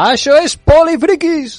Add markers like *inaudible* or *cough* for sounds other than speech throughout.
Això és Polifriquis!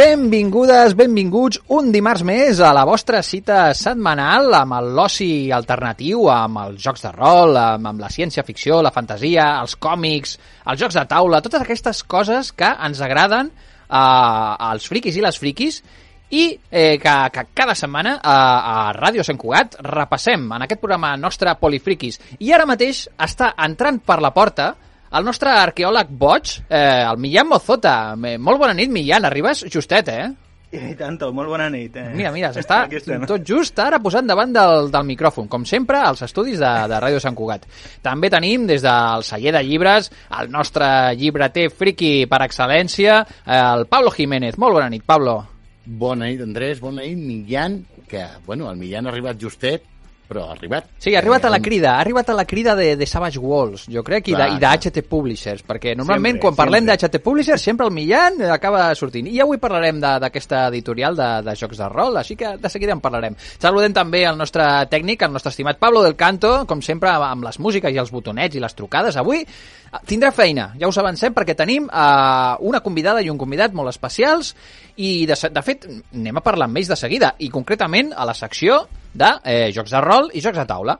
Benvingudes, benvinguts un dimarts més a la vostra cita setmanal amb l'oci alternatiu, amb els jocs de rol, amb, amb la ciència-ficció, la fantasia, els còmics, els jocs de taula, totes aquestes coses que ens agraden eh, als friquis i les friquis i eh, que, que cada setmana a, a Ràdio Sant Cugat repassem en aquest programa nostre Polifriquis. I ara mateix està entrant per la porta el nostre arqueòleg boig, eh, el Millán Mozota. Eh, Molt bona nit, Millán. Arribes justet, eh? I tanto, molt bona nit. Eh? Mira, mira, s'està *laughs* tot just ara posant davant del, del micròfon, com sempre, als estudis de, de Ràdio Sant Cugat. També tenim des del celler de llibres el nostre llibreter friki per excel·lència, eh, el Pablo Jiménez. Molt bona nit, Pablo. Bona nit, Andrés, bona nit, Millán, que, bueno, el Millán ha arribat justet, però ha arribat. Sí, ha arribat a la Eh, crida, ha arribat a la crida de, de Savage Walls, jo crec, i de, Clar, i de clar. HT Publishers, perquè normalment Sempre, quan parlem sempre. de HT Publishers sempre el Millán acaba sortint. I avui parlarem de- d'aquesta editorial de, de jocs de rol, així que de seguida en parlarem. Saludem també el nostre tècnic, el nostre estimat Pablo del Canto, com sempre amb les músiques i els botonets i les trucades. Avui eh, tindrà feina, ja us avancem, perquè tenim eh, una convidada i un convidat molt especials i de, de fet anem a parlar amb ells de seguida i concretament a la secció de eh, jocs de rol i jocs de taula.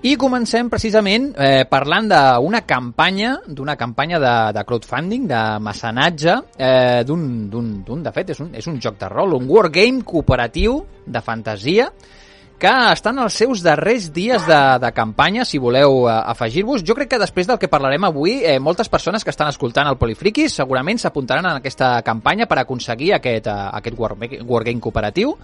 I comencem precisament eh, parlant d'una campanya, d'una campanya de, de crowdfunding, de mecenatge, eh, d'un, de fet, és un, és un joc de rol, un wargame cooperatiu de fantasia, que estan als seus darrers dies de, de campanya, si voleu eh, afegir-vos. Jo crec que després del que parlarem avui, eh, moltes persones que estan escoltant el Polifriquis segurament s'apuntaran en aquesta campanya per aconseguir aquest, eh, aquest war, wargame cooperatiu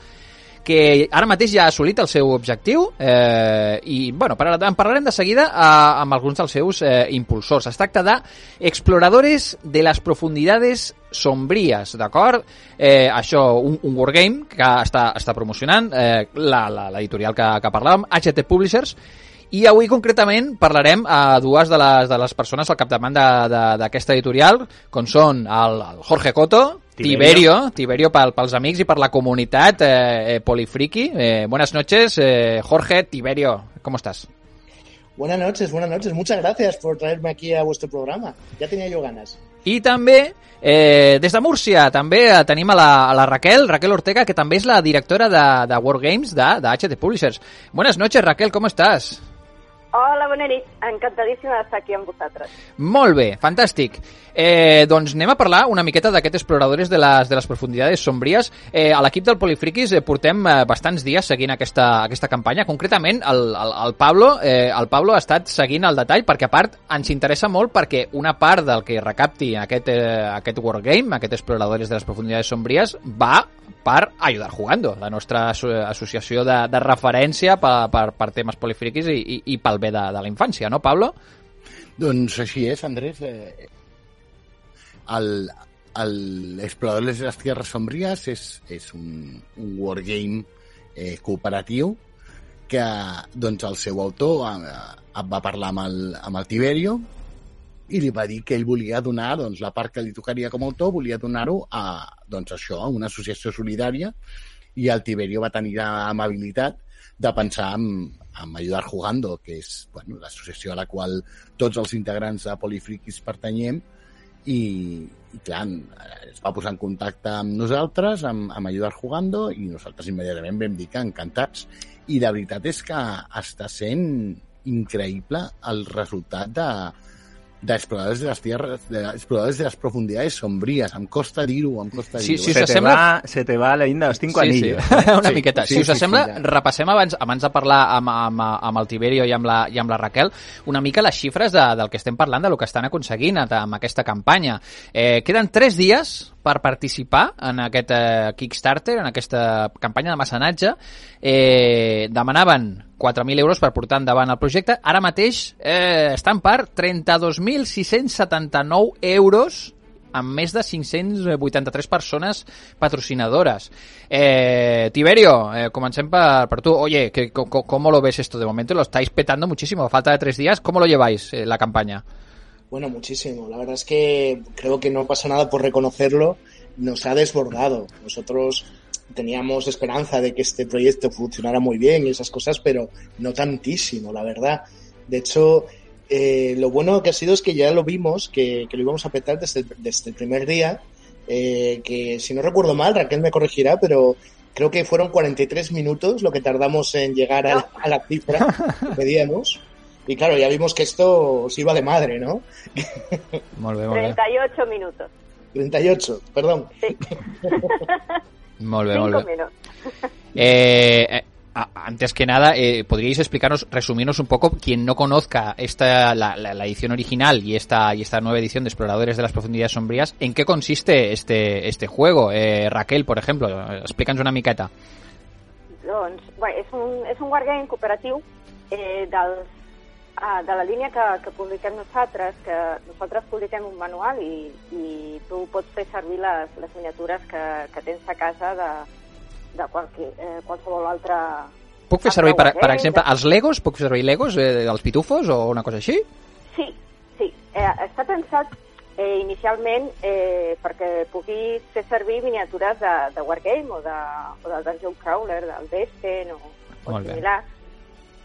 que ara mateix ja ha assolit el seu objectiu eh, i bueno, en parlarem de seguida eh, amb alguns dels seus eh, impulsors. Es tracta de Exploradores de las Profundidades Sombríes, d'acord? Eh, això, un, un wargame que està, està promocionant eh, l'editorial que, que parlàvem, HT Publishers, i avui concretament parlarem a dues de les, de les persones al capdavant d'aquesta editorial, com són el, el Jorge Coto, Tiberio. Tiberio, pel, pels amics i per la comunitat eh, eh, polifriki. Eh, buenas noches, eh, Jorge, Tiberio, ¿cómo estás? Buenas noches, buenas noches. Muchas gracias por traerme aquí a vuestro programa. Ya tenía yo ganas. I també, eh, des de Múrcia, també eh, tenim a la, a la Raquel, Raquel Ortega, que també és la directora de, de Wargames de, de HT Publishers. Buenas noches, Raquel, ¿cómo estás? Hola, bona nit. Encantadíssima d'estar aquí amb vosaltres. Molt bé, fantàstic. Eh, doncs anem a parlar una miqueta d'aquests exploradores de les, de les profundidades sombries. Eh, a l'equip del Polifriquis eh, portem eh, bastants dies seguint aquesta, aquesta campanya. Concretament, el, el, el, Pablo, eh, el Pablo ha estat seguint el detall perquè, a part, ens interessa molt perquè una part del que recapti aquest, eh, aquest Wargame, aquest Exploradores de les Profundidades Sombries, va per Ayudar Jugando, la nostra asso associació de, de referència per, per, per temes polifriquis i, i, i pel bé de, de la infància, no, Pablo? Doncs així és, Andrés. Eh, el, el Exploradores de les Tierras Sombrías és, és un, un wargame eh, cooperatiu que doncs, el seu autor eh, va parlar amb el, amb el Tiberio i li va dir que ell volia donar doncs, la part que li tocaria com a autor, volia donar-ho a, doncs, això, a una associació solidària i el Tiberio va tenir l'amabilitat de pensar en, en Ayudar Jugando, que és bueno, l'associació a la qual tots els integrants de Polifriquis pertanyem i, i clar, es va posar en contacte amb nosaltres, amb, amb Ayudar Jugando, i nosaltres immediatament vam dir que encantats. I la veritat és que està sent increïble el resultat de, d'exploradors de les tierras, de exploradores de las profundidades sombrías. Em costa dir-ho, em costa dir-ho. sí, se, us te sembla- va, se te va la inda, los cinco sí, anillos. Sí, *laughs* una Sí, miqueta. sí, si us sí, sembla, sí, ja. repassem abans, abans de parlar amb, amb, amb el Tiberio i amb, la, i amb la Raquel una mica les xifres de, del que estem parlant, de lo que estan aconseguint amb aquesta campanya. Eh, queden tres dies per participar en aquest eh, Kickstarter, en aquesta campanya de mecenatge. Eh, demanaven 4.000 euros per portar endavant el projecte. Ara mateix eh, estan per 32.679 euros amb més de 583 persones patrocinadores. Eh, Tiberio, eh, comencem per, per tu. Oye, que, ¿cómo lo ves esto? De momento lo estáis petando muchísimo. A falta de tres días, ¿cómo lo lleváis eh, la campaña? Bueno, muchísimo. La verdad es que creo que no pasa nada por reconocerlo. Nos ha desbordado. Nosotros teníamos esperanza de que este proyecto funcionara muy bien y esas cosas, pero no tantísimo, la verdad. De hecho, eh, lo bueno que ha sido es que ya lo vimos, que, que lo íbamos a petar desde el, desde el primer día, eh, que si no recuerdo mal, Raquel me corregirá, pero creo que fueron 43 minutos lo que tardamos en llegar a, la- a la cifra que pedíamos. *laughs* Y claro, ya vimos que esto se iba de madre, ¿no? Molt bé, molt bé. 38 minutos. 38, perdón. Molt bé, 5 molt bé. minutos. Eh, eh, a- antes que nada, eh, ¿podríais explicarnos, resumirnos un poco, quien no conozca esta, la, la- la edición original y esta, y esta nueva edición de Exploradores de las Profundidades Sombrías, en qué consiste este, este juego? Eh, Raquel, por ejemplo, explícanos una miqueta. Doncs, bé, és un, és un wargame cooperatiu eh, dels, ah, de la línia que, que publiquem nosaltres, que nosaltres publiquem un manual i, i tu pots fer servir les, les miniatures que, que tens a casa de, de qualque, eh, qualsevol altra... Puc fer altre servir, per, per exemple, els Legos? Puc fer servir Legos eh, dels pitufos o una cosa així? Sí, sí. Eh, està pensat eh, inicialment eh, perquè puguis fer servir miniatures de, de Wargame o, de, o del Dungeon Crawler, del Destin o, o similar,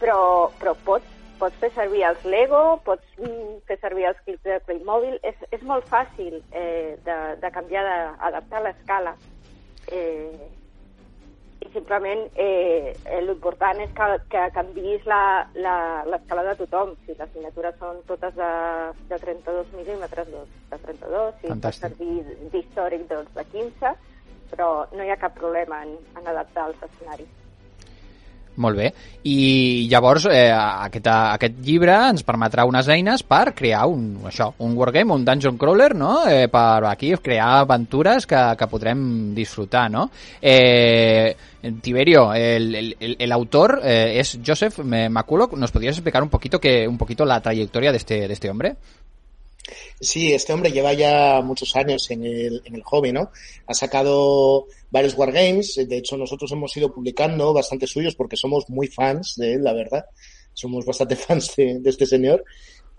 però, però pots, pots fer servir els Lego, pots mm, fer servir els clips de Playmobil, és, és molt fàcil eh, de, de canviar, d'adaptar l'escala. Eh, i simplement eh, eh, l'important és que, que canviïs la- la- l'escala de tothom. Si les miniatures són totes de, de 32 mil·límetres, doncs de 32, si Fantàstic. pots servir d'històric, doncs de 15, però no hi ha cap problema en, en adaptar els escenaris. Molt bé. I llavors eh, aquest, aquest llibre ens permetrà unes eines per crear un, això, un wargame, un dungeon crawler, no? Eh, per aquí crear aventures que, que podrem disfrutar, no? Eh, Tiberio, el, el, autor eh, es Joseph McCulloch. ¿Nos podrías explicar un poquito, que, un poquito la trayectoria de este, de este hombre? Sí, este hombre lleva ya muchos años en el, en el hobby, ¿no? Ha sacado varios wargames, de hecho nosotros hemos ido publicando bastantes suyos porque somos muy fans de él, la verdad. Somos bastante *laughs* fans de, de este señor.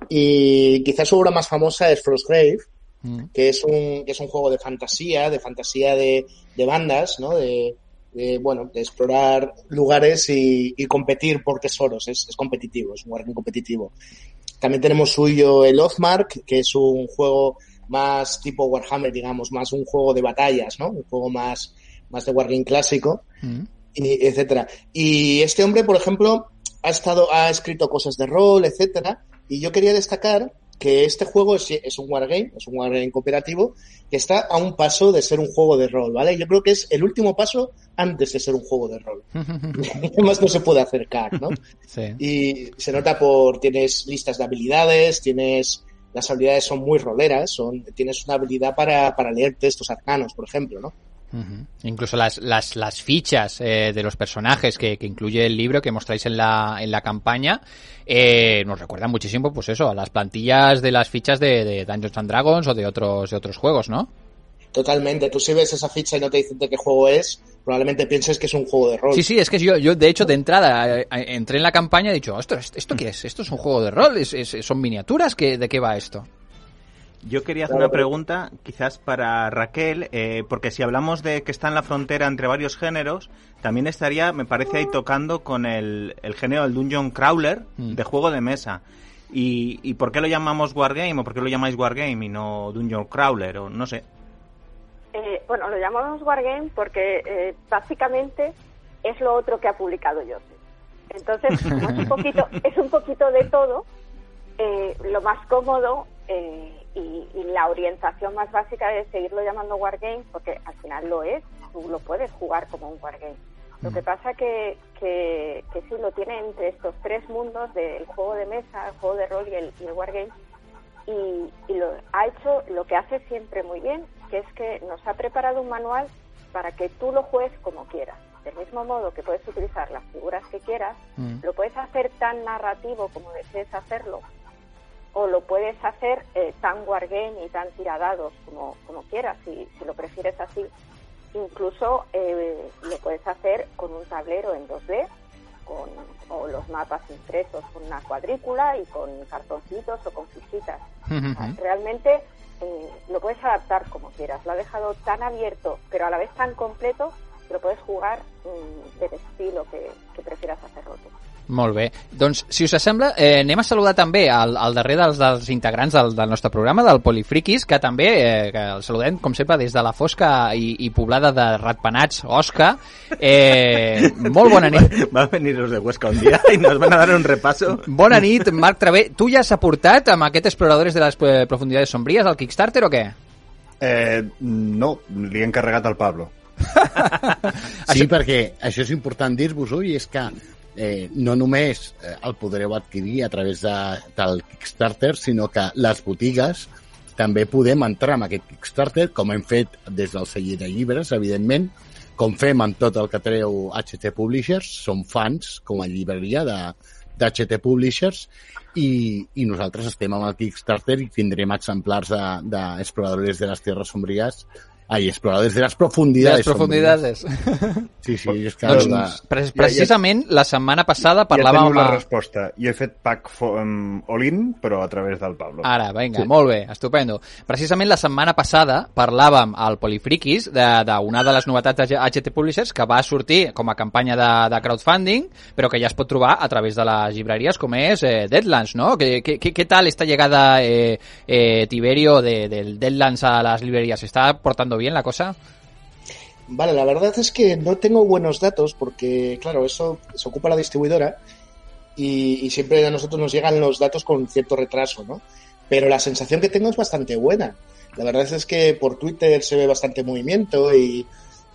Y quizás su obra más famosa es Frostgrave, Mm. que es un, que es un juego de fantasía, de fantasía de, de bandas, ¿no? De, de, bueno, de explorar lugares y, y competir por tesoros. Es, es competitivo, es un wargame competitivo. También tenemos suyo el Oathmark, que es un juego más tipo Warhammer, digamos, más un juego de batallas, ¿no? Un juego más, más de wargame clásico, Mm. y etcétera. Y este hombre, por ejemplo, ha estado, ha escrito cosas de rol, etcétera, y yo quería destacar que este juego es, es un wargame, es un wargame cooperativo, que está a un paso de ser un juego de rol, ¿vale? Yo creo que es el último paso antes de ser un juego de rol. *laughs* Más no se puede acercar, ¿no? sí. Y se nota por, tienes listas de habilidades, tienes, las habilidades son muy roleras, son, tienes una habilidad para, para leer textos arcanos, por ejemplo, ¿no? Incluso las, las, las fichas eh, de los personajes que, que incluye el libro que mostráis en la, en la campaña eh, nos recuerdan muchísimo, pues eso, a las plantillas de las fichas de, de Dungeons and Dragons o de otros, de otros juegos, ¿no? Totalmente. Tú si ves esa ficha y no te dicen de qué juego es, probablemente pienses que es un juego de rol. Sí, sí, es que yo, yo de hecho de entrada eh, eh, entré en la campaña y he dicho, ¿esto, esto qué es? ¿Esto es un juego de rol? ¿Es, es- son miniaturas? ¿Qué, ¿De qué va esto? Yo quería hacer una pregunta, quizás para Raquel, eh, porque si hablamos de que está en la frontera entre varios géneros, también estaría, me parece, ahí tocando con el, el género del Dungeon Crawler Mm. de juego de mesa. ¿Y, ¿Y por qué lo llamamos Wargame o por qué lo llamáis Wargame y no Dungeon Crawler o no sé? Eh, bueno, lo llamamos Wargame porque eh, básicamente es lo otro que ha publicado Joseph. Entonces, es un poquito, *laughs* es un poquito de todo. eh, lo más cómodo eh, y, y la orientación más básica es seguirlo llamando Wargame porque al final lo es. Tú lo puedes jugar como un Wargame. Lo que pasa que, que, que sí lo tiene entre estos tres mundos del juego de mesa, el juego de rol y el, y el Wargame y, y lo ha hecho lo que hace siempre muy bien, que es que nos ha preparado un manual para que tú lo juegues como quieras. Del mismo modo que puedes utilizar las figuras que quieras, Mm. lo puedes hacer tan narrativo como desees hacerlo, o lo puedes hacer eh, tan wargame y tan tiradados como, como quieras, si, si lo prefieres así. Incluso eh, lo puedes hacer con un tablero en 2D, con, o los mapas impresos con una cuadrícula y con cartoncitos o con fichitas. Realmente eh, lo puedes adaptar como quieras. Lo ha dejado tan abierto, pero a la vez tan completo, que lo puedes jugar mm, del estilo que, que prefieras hacerlo tú. Molt bé. Doncs, si us sembla, eh, anem a saludar també al, al darrer dels, dels integrants del, del nostre programa, del Polifriquis, que també eh, que el saludem, com sempre, des de la fosca i, i poblada de ratpenats, Osca. Eh, molt bona nit. *laughs* Va a venir los de Huesca un día y nos van a dar un repaso. Bona nit, Marc Travé. Tu ja has aportat amb aquest Exploradores de les eh, Profundidades Sombrías al Kickstarter o què? Eh, no, li he encarregat al Pablo. *laughs* Sí, perquè això és important dir-vos-ho i és que eh, no només eh, el podreu adquirir a través de, del Kickstarter, sinó que les botigues també podem entrar en aquest Kickstarter, com hem fet des del celler de llibres, evidentment, com fem amb tot el que treu HT Publishers, som fans, com a llibreria de d'HT Publishers, i, i nosaltres estem amb el Kickstarter i tindrem exemplars d'Exploradores de, de les Tierras Sombrías Ai, exploradores de les De profundidades. les profundidades. Sí, sí, és que... doncs, la... pre precisament, la setmana passada Ja parlàvem... teniu la resposta. I he fet pack um, all-in, però a través del Pablo. Ara, vinga, sí. molt bé, estupendo. Precisament la setmana passada parlàvem al Polifriquis d'una de, de les novetats de HT Publishers que va sortir com a campanya de, de crowdfunding, però que ja es pot trobar a través de les llibreries com és eh, Deadlands, ¿no? ¿Qué, qué, qué tal esta llegada, eh, eh, Tiberio, de, del Deadlands a las librerías? ¿Está portando bien la cosa? Vale, la verdad es que no tengo buenos datos porque, claro, eso se ocupa la distribuidora y, y siempre a nosotros nos llegan los datos con cierto retraso, ¿no? Pero la sensación que tengo es bastante buena. La verdad es que por Twitter se ve bastante movimiento y,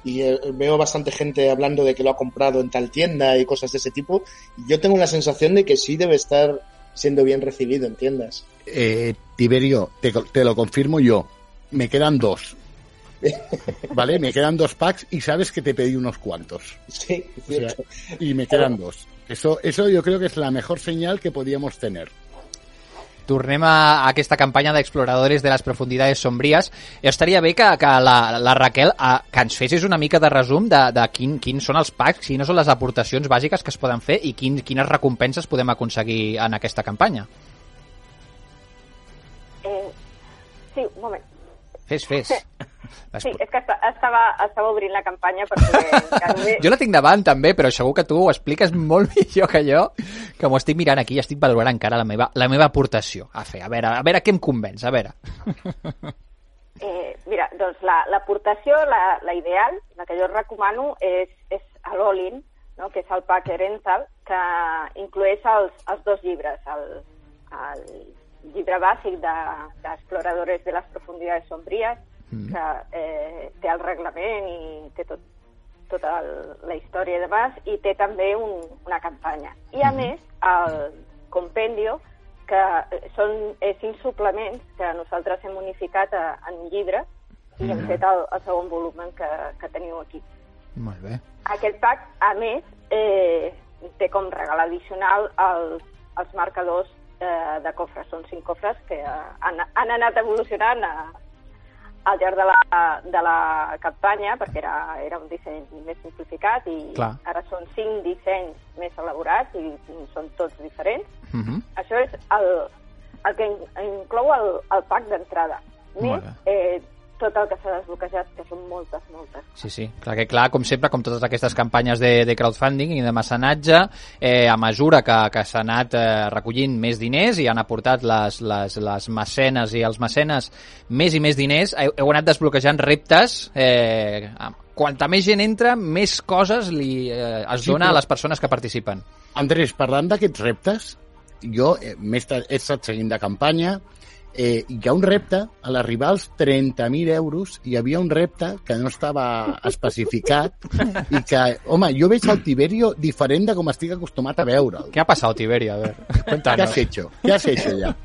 y eh, veo bastante gente hablando de que lo ha comprado en tal tienda y cosas de ese tipo. Yo tengo la sensación de que sí debe estar siendo bien recibido en tiendas. Eh, Tiberio, te, te lo confirmo yo. Me quedan dos. *laughs* ¿Vale? Me quedan dos packs y sabes que te pedí unos cuantos. Sí, O sea, cierto. y me quedan dos. Eso, eso yo creo que es la mejor señal que podíamos tener. Tornem a aquesta campanya d'exploradores de les profundidades sombries. Estaria bé que, que la, la Raquel a, que ens fessis una mica de resum de, de quin, quins són els packs, quines són les aportacions bàsiques que es poden fer i quin, quines recompenses podem aconseguir en aquesta campanya. Eh, sí, un moment. Fes, fes. Les- Sí, és que esta- estava, estava obrint la campanya perquè he- *laughs* Jo la tinc davant també, però segur que tu ho expliques molt *laughs* millor que jo, que m'ho estic mirant aquí i estic valorant encara la meva, la meva aportació a fer. A veure, a veure què em convenç, a veure. *laughs* Eh, mira, doncs la- l'aportació, la, la ideal, la que jo recomano, és, és l'Olin, no? que és el pack Rental, que inclueix els, els dos llibres, el, el llibre bàsic de- d'Exploradores de, de les Profundidades Sombries, Mm. que eh, té el reglament i té tot, tota el, la història i demás, i té també un, una campanya. I a més, el compendio, que eh, són eh, cinc suplements que nosaltres hem unificat a, en un llibre i hem fet el, el segon volumen que, que teniu aquí. Molt bé. Aquest pack, a més, eh, té com regal addicional els, els marcadors eh, de cofres. Són cinc cofres que eh, han, han anat evolucionant a, al llarg de la, de la campanya, perquè era, era un disseny més simplificat i Clar. ara són cinc dissenys més elaborats i són tots diferents. Uh -huh. Això és el, el que in- inclou el, el pack d'entrada. Més, eh, tot el que s'ha desbloquejat, que són moltes, moltes. Sí, sí. Clar que clar, com sempre, com totes aquestes campanyes de, de crowdfunding i de mecenatge, eh, a mesura que, que s'ha anat eh, recollint més diners i han aportat les, les, les mecenes i els mecenes més i més diners, heu, heu anat desbloquejant reptes eh, quanta més gent entra, més coses li eh, es Sí, dona però- a les persones que participen. Andrés, parlant d'aquests reptes, jo eh, he estat seguint de campanya, eh, hi ha un repte, a l'arribar als 30.000 euros, hi havia un repte que no estava especificat *laughs* i que, home, jo veig el Tiberio diferent de com estic acostumat a veure'l. ¿Qué ha pasado, Tiberio? A ver, ¿Qué cuéntanos. has hecho? ¿Qué has hecho ya?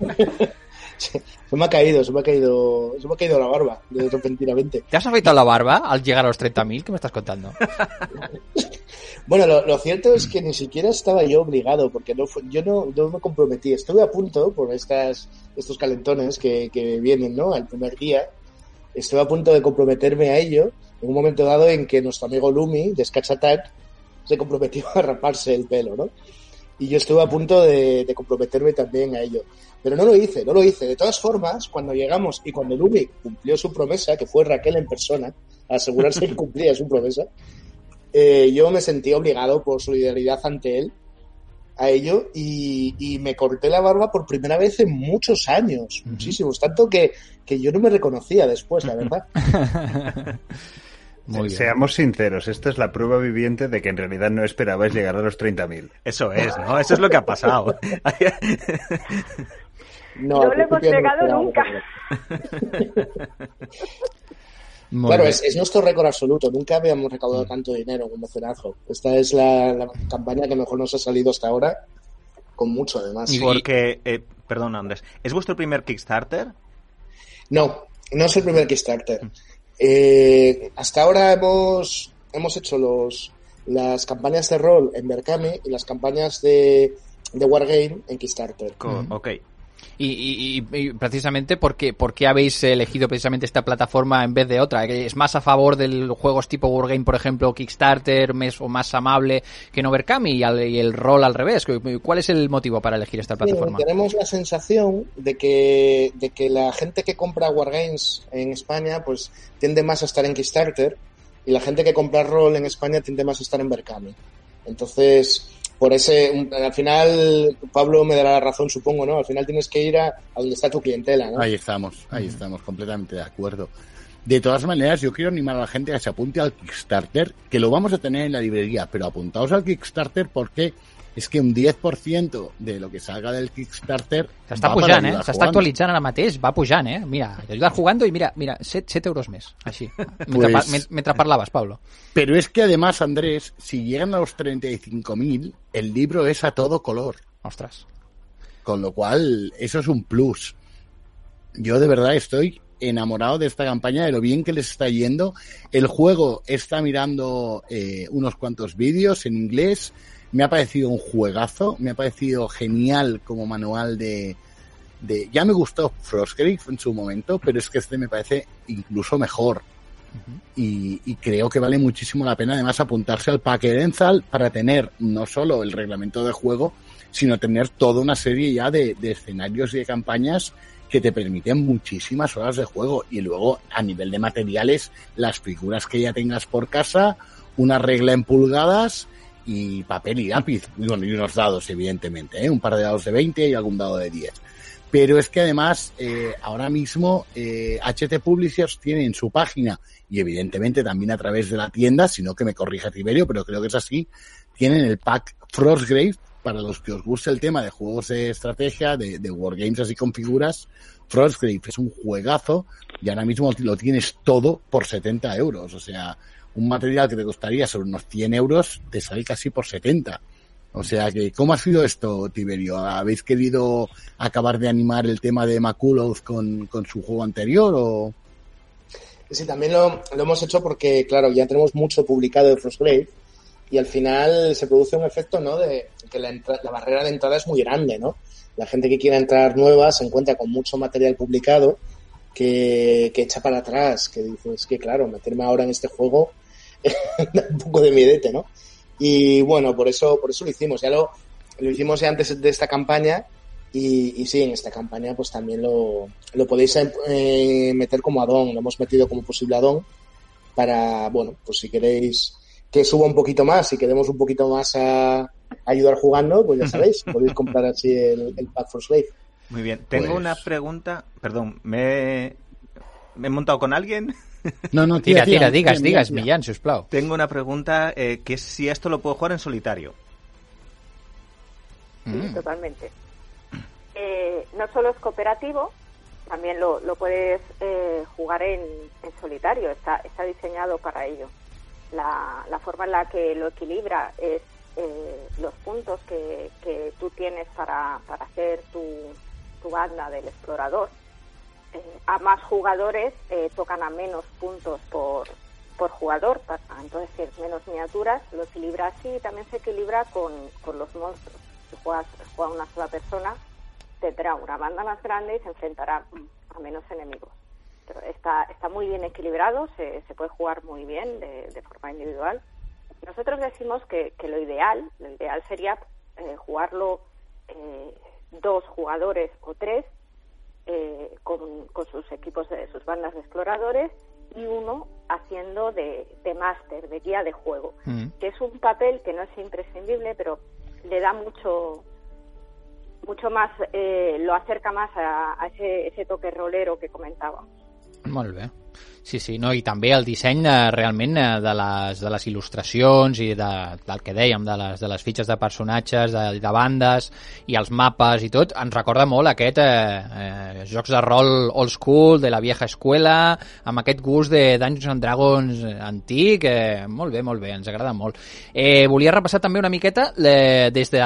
*laughs* Se me ha caído, se me ha caído, se me ha caído la barba de repentinamente. ¿Te has afeitado la barba al llegar a los 30.000? ¿Qué me estás contando? *laughs* Bueno, lo, lo cierto es que ni siquiera estaba yo obligado, porque no fue- yo no, no me comprometí. Estuve a punto por estas, estos calentones que, que vienen, ¿no? Al primer día. Estuve a punto de comprometerme a ello en un momento dado en que nuestro amigo Lumi, de Sketch Attack, se comprometió a raparse el pelo, ¿no? Y yo estuve a punto de, de comprometerme también a ello. Pero no lo hice, no lo hice. De todas formas, cuando llegamos y cuando Lumi cumplió su promesa, que fue Raquel en persona, a asegurarse que *laughs* cumplía su promesa, eh, yo me sentí obligado por solidaridad ante él a ello y, y me corté la barba por primera vez en muchos años, muchísimos, tanto que, que yo no me reconocía después, la verdad. *laughs* Muy bien. Seamos sinceros, esta es la prueba viviente de que en realidad no esperabais llegar a los 30.000. Eso es, ¿no? Eso es lo que ha pasado. *laughs* No, No lo hemos llegado nunca. *laughs* Claro, es, es nuestro récord absoluto. Nunca habíamos recaudado tanto dinero con mecenazgo. Esta es la, la campaña que mejor nos ha salido hasta ahora, con mucho además. Y- Porque, eh, perdón, Andrés, ¿es vuestro primer Kickstarter? No, no es el primer Kickstarter. Eh, hasta ahora hemos, hemos hecho los, las campañas de rol en Berkami y las campañas de, de Wargame en Kickstarter. Co- Ok. Y, y- y- precisamente, ¿por qué, por qué habéis elegido precisamente esta plataforma en vez de otra? ¿Que ¿Es más a favor de juegos tipo Wargame, por ejemplo, Kickstarter, mes, o más amable que Novercami y, al- y el rol al revés? ¿Cuál es el motivo para elegir esta plataforma? Sí, tenemos la sensación de que, de que la gente que compra Wargames en España pues tiende más a estar en Kickstarter y la gente que compra rol en España tiende más a estar en Berkami. Entonces, por ese, al final, Pablo me dará la razón, supongo, ¿no? Al final tienes que ir a, a donde está tu clientela, ¿no? Ahí estamos, ahí estamos, completamente de acuerdo. De todas maneras, yo quiero animar a la gente a que se apunte al Kickstarter, que lo vamos a tener en la librería, pero apuntaos al Kickstarter porque es que un 10% de lo que salga del Kickstarter S'està pujant, eh? S'està actualitzant ara mateix, va pujant, eh? Mira, ayudar jugando i mira, mira, 7, 7 euros més, així. *laughs* Mentre, Pues- pa- mentre Pablo. Pero es que además, Andrés, si llegan a los 35.000, el libro es a todo color. Ostres. Con lo cual, eso es un plus. Yo de verdad estoy enamorado de esta campaña, de lo bien que les está yendo. El juego está mirando eh, unos cuantos vídeos en inglés. Me ha parecido un juegazo, me ha parecido genial como manual de... de ya me gustó Frostgrave en su momento, pero es que este me parece incluso mejor. Y, y creo que vale muchísimo la pena además apuntarse al pack Enzal para tener no solo el reglamento de juego, sino tener toda una serie ya de, de escenarios y de campañas que te permiten muchísimas horas de juego. Y luego, a nivel de materiales, las figuras que ya tengas por casa, una regla en pulgadas y papel y lápiz. Y, bueno, y unos dados, evidentemente, ¿eh? un par de dados de 20 y algún dado de 10. Pero es que además, eh, ahora mismo, eh, HT Publishers tiene en su página, y evidentemente también a través de la tienda, sino que me corrija Tiberio, pero creo que es así, tienen el pack Frostgrave, para los que os guste el tema de juegos de estrategia, de, de wargames así con figuras, Frostgrave es un juegazo y ahora mismo lo tienes todo por 70 euros. O sea, un material que te costaría sobre unos 100 euros te sale casi por 70. O sea que, ¿cómo ha sido esto, Tiberio? ¿Habéis querido acabar de animar el tema de Makulov con, con su juego anterior o...? Sí, también lo, lo hemos hecho porque, claro, ya tenemos mucho publicado de Frostgrave y al final se produce un efecto, ¿no? De que la, la barrera de entrada es muy grande, ¿no? La gente que quiera entrar nueva se encuentra con mucho material publicado que, que echa para atrás, que dices que, claro, meterme ahora en este juego *laughs* un poco de miedete, ¿no? Y bueno, por eso, por eso lo hicimos. Ya lo, lo hicimos ya antes de esta campaña Y, y sí, en esta campaña pues también lo, lo podéis eh, meter como addon, lo hemos metido como posible addon para, bueno, pues si queréis que suba un poquito más y que demos un poquito más a ayudar jugando, pues ya *laughs* sabéis, podéis comprar así el, el Pack for Slave. Muy bien. Tengo Pues- una pregunta. Perdón, ¿me, ¿me he montado con alguien? No, no, Tira, tira, tira, tira, digues, tira. Millán, sisplau. Tengo una pregunta eh, que es si esto lo puedo jugar en solitario. Sí, Mm. totalmente. Eh, no solo es cooperativo, también lo, lo puedes eh, jugar en, en solitario, está, está diseñado para ello. La, la forma en la que lo equilibra es eh, los puntos que, que tú tienes para, para hacer tu, tu banda del explorador. Eh, a más jugadores eh, tocan a menos puntos por, por jugador, entonces tienes menos miniaturas, lo equilibra así y también se equilibra con, con los monstruos. Si juegas, juega una sola persona, tendrá una banda más grande y se enfrentará a menos enemigos. Pero está, está muy bien equilibrado, se, puede jugar muy bien de, de forma individual. Nosotros decimos que, que lo ideal, lo ideal sería eh, jugarlo eh, dos jugadores o tres eh, con, con sus equipos de sus bandas de exploradores y uno haciendo de, de máster, de guía de juego, Mm. que es un papel que no es imprescindible, pero le da mucho mucho más, eh, lo acerca más a, a ese, ese toque rolero que comentábamos. Molt bé. Sí, sí, no, i també el disseny eh, realment eh, de les, de les il·lustracions i de, del que dèiem, de les, de les fitxes de personatges, de, de bandes i els mapes i tot, ens recorda molt aquest eh, eh, jocs de rol old school, de la vieja escuela, amb aquest gust de Dungeons and Dragons antic, eh, molt bé, molt bé, ens agrada molt. Eh, volia repassar també una miqueta eh, des de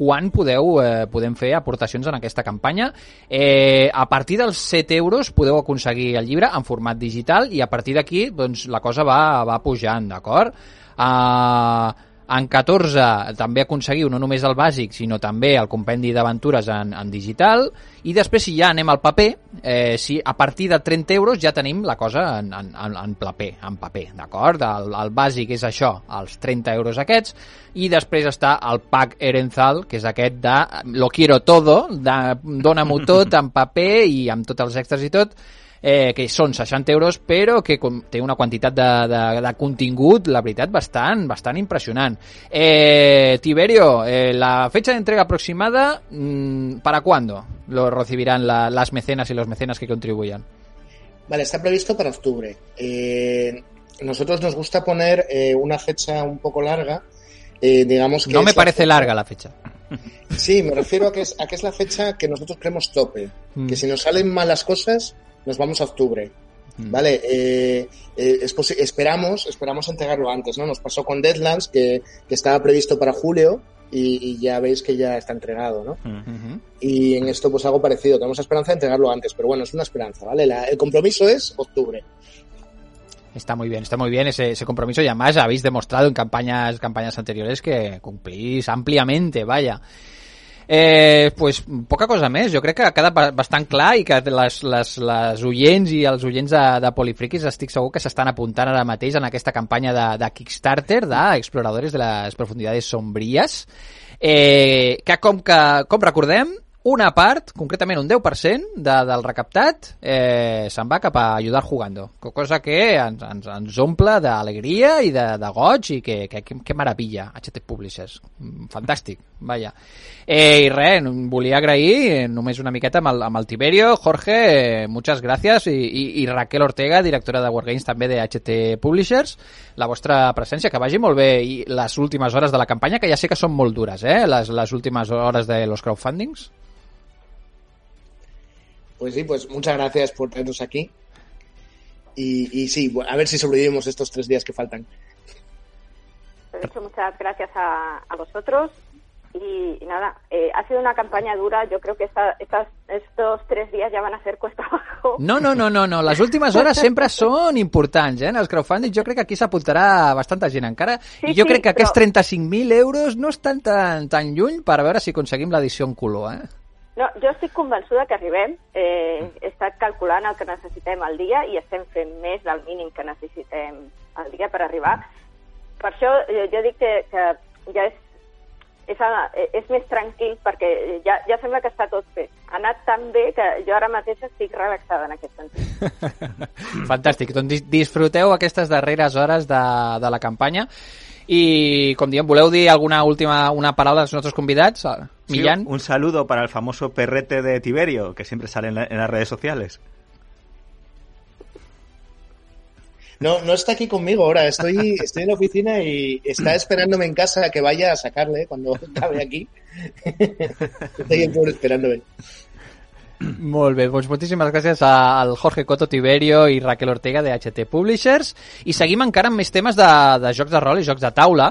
quan podeu eh, podem fer aportacions en aquesta campanya. Eh, a partir dels 7 euros podeu aconseguir el llibre en format digital i a partir d'aquí doncs, la cosa va, va pujant, d'acord? Uh, en 14 també aconseguiu no només el bàsic, sinó també el compendi d'aventures en, en digital, i després si ja anem al paper, eh, si a partir de 30 euros ja tenim la cosa en, en, en, paper, en paper, d'acord? El, el bàsic és això, els 30 euros aquests, i després està el pack Erenzal, que és aquest de lo quiero todo, de dóna-m'ho tot en paper i amb tots els extras i tot, eh, que són 60 euros, però que té una quantitat de, de, de contingut, la veritat, bastant, bastant impressionant. Eh, Tiberio, eh, la fecha de entrega aproximada, mmm, ¿para cuándo lo recibirán la, las mecenas y los mecenas que contribuyan? Vale, está previsto para octubre. Eh, nosotros nos gusta poner eh, una fecha un poco larga. eh, digamos que No me parece larga la fecha. Sí, me refiero a que, es, a que es la fecha que nosotros creemos tope. Mm. Que si nos salen malas cosas, nos vamos a octubre. Mm. Vale, eh, eh, es esperamos, esperamos entregarlo antes, ¿no? Nos pasó con Deadlands, que, que estaba previsto para julio, y, y ya veis que ya está entregado, ¿no? Y en esto pues algo parecido, tenemos la esperanza de entregarlo antes, pero bueno, es una esperanza, ¿vale? La- el compromiso es octubre. Está muy bien, está muy bien ese, ese compromiso y además habéis demostrado en campañas, campañas anteriores que cumplís ampliamente, vaya. Eh, pues poca cosa més, jo crec que ha quedat ba- bastant clar i que les, les, les oients i els oients de, de Polifriquis estic segur que s'estan apuntant ara mateix en aquesta campanya de, de Kickstarter d'Exploradores de les Profundidades Sombries. Eh, que com, que com recordem una part, concretament un 10% de, del recaptat, eh, se'n va cap a ajudar jugando. Co- Cosa que ens, ens, ens omple d'alegria i de, de goig i que, que, que, que meravella, HT Publishers. Mm, Fantàstic, vaja. Eh, I res, volia agrair eh, només una miqueta amb el, amb el Tiberio, Jorge, eh, muchas gracias, i, i, i Raquel Ortega, directora de Wargames també de HT Publishers, la vostra presència, que vagi molt bé i les últimes hores de la campanya, que ja sé que són molt dures, eh, les, les últimes hores de los crowdfundings. Pues sí, pues muchas gracias por traernos aquí. Y, y sí, bueno, a ver si sobrevivimos estos tres días que faltan. De hecho, muchas gracias a, a vosotros. Y, y nada, eh, ha sido una campaña dura. Yo creo que esta, estas, estos tres días ya van a ser cuesta abajo. No, no, no, no, no. Les últimes hores sempre són importants, eh? En els crowdfunding jo crec que aquí s'apuntarà bastanta gent encara. Sí, I jo sí, crec que però- aquests 35.000 euros no estan tan, tan lluny per veure si aconseguim l'edició en color, eh? No, jo estic convençuda que arribem. Eh, he estat calculant el que necessitem al dia i estem fent més del mínim que necessitem al dia per arribar. Per això eh, jo dic que, que ja és, és, és més tranquil perquè ja, ja sembla que està tot fet. Ha anat tan bé que jo ara mateix estic relaxada en aquest sentit. *laughs* Fantàstic. Doncs dis- disfruteu aquestes darreres hores de, de la campanya i, com diem, voleu dir alguna última una paraula als nostres convidats? Sí, Millán? un saludo para el famoso perrete de Tiberio, que siempre sale en, la- en las redes sociales. No, no está aquí conmigo ahora, estoy, *laughs* estoy en la oficina y está esperándome en casa que vaya a sacarle cuando *laughs* acabe aquí. *laughs* Está ahí el pobre esperándome. *clears throat* Molt bé, doncs moltíssimes gràcies al Jorge Coto Tiberio i Raquel Ortega de HT Publishers i seguim encara amb més temes de, de jocs de rol i jocs de taula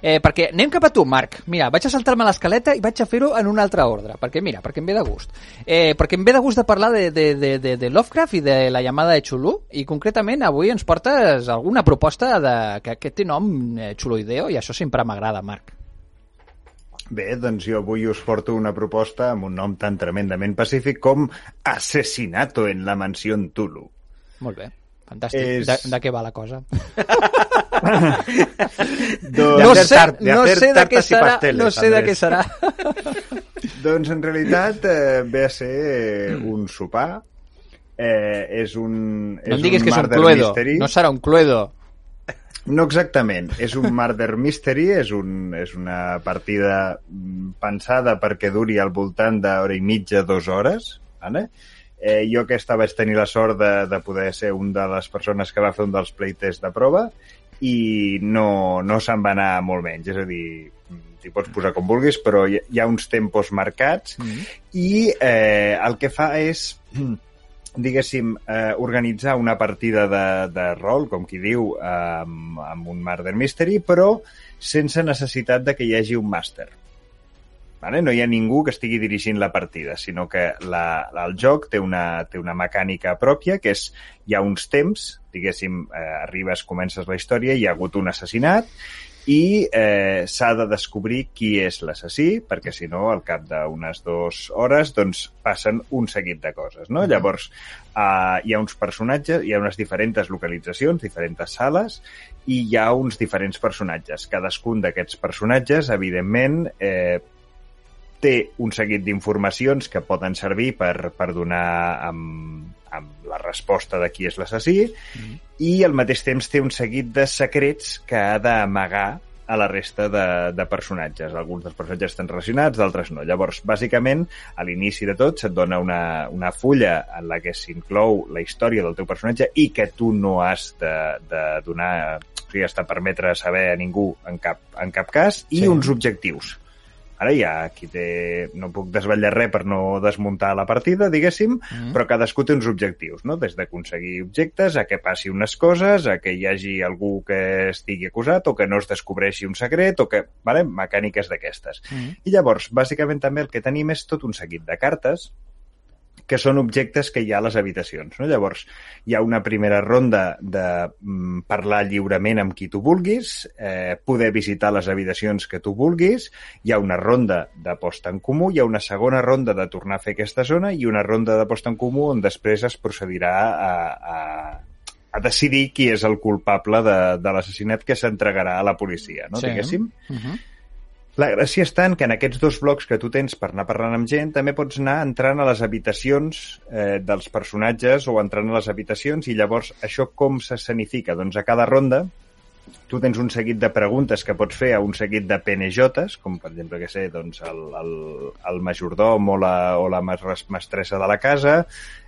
eh, perquè anem cap a tu, Marc. Mira, vaig a saltar-me l'escaleta i vaig a fer-ho en un altre ordre, perquè mira, perquè em ve de gust. Eh, perquè em ve de gust de parlar de, de, de, de, de Lovecraft i de la llamada de Chulú i concretament avui ens portes alguna proposta de, que, que té nom eh, Chuloideo i això sempre m'agrada, Marc. Bé, doncs jo avui us porto una proposta amb un nom tan tremendament pacífic com Asesinato en la mansió Tulu. Molt bé, fantàstic. És- De, de què va la cosa? *laughs* Doncs, No sé, tar- de no sé de què serà, pasteles, no sé de què serà. *laughs* doncs en realitat eh, ve a ser un sopar. Eh, és un, No és em diguis que és un cluedo, mystery. no serà un cluedo. No exactament, és un murder mystery, és, un, és una partida mm, pensada perquè duri al voltant d'hora i mitja, dues hores. Vale? Eh, jo aquesta vaig tenir la sort de, de poder ser un de les persones que va fer un dels playtests de prova i no, no se'n va anar molt menys, és a dir, mm, t'hi pots posar com vulguis, però hi, hi ha uns tempos marcats Mm. i eh, el que fa és *clears throat* diguéssim, eh, organitzar una partida de, de rol, com qui diu, amb, amb un Murder Mystery, però sense necessitat de que hi hagi un màster. Vale? No hi ha ningú que estigui dirigint la partida, sinó que la, el joc té una, té una mecànica pròpia, que és, hi ha uns temps, diguéssim, eh, arribes, comences la història, hi ha hagut un assassinat, i eh, s'ha de descobrir qui és l'assassí, perquè si no, al cap d'unes dues hores, doncs passen un seguit de coses, no? Llavors, eh, hi ha uns personatges, hi ha unes diferents localitzacions, diferents sales, i hi ha uns diferents personatges. Cadascun d'aquests personatges, evidentment, eh, té un seguit d'informacions que poden servir per, per donar amb, amb la resposta de qui és l'assassí i al mateix temps té un seguit de secrets que ha d'amagar a la resta de, de personatges. Alguns dels personatges estan relacionats, d'altres no. Llavors, bàsicament, a l'inici de tot se't dona una, una fulla en la que s'inclou la història del teu personatge i que tu no has de, de donar, o sigui, has de permetre saber a ningú en cap, en cap cas, i Sí. uns objectius. Ara hi ha qui té... No puc desvetllar res per no desmuntar la partida, diguéssim, Mm. però cadascú té uns objectius, no? Des d'aconseguir objectes, a que passi unes coses, a que hi hagi algú que estigui acusat o que no es descobreixi un secret o que... Vale? Mecàniques d'aquestes. Mm. I llavors, bàsicament també el que tenim és tot un seguit de cartes que són objectes que hi ha a les habitacions. No? Llavors, hi ha una primera ronda de mm, parlar lliurement amb qui tu vulguis, eh, poder visitar les habitacions que tu vulguis, hi ha una ronda de posta en comú, hi ha una segona ronda de tornar a fer aquesta zona i una ronda de posta en comú on després es procedirà a, a, a decidir qui és el culpable de, de l'assassinat que s'entregarà a la policia, no? Sí. diguéssim. Mm -hmm. La gràcia està en que en aquests dos blocs que tu tens per anar parlant amb gent també pots anar entrant a les habitacions eh, dels personatges o entrant a les habitacions i llavors això com s'escenifica? Doncs a cada ronda tu tens un seguit de preguntes que pots fer a un seguit de PNJs, com per exemple, que sé, doncs el, el, el majordom o la, o la mestressa de la casa,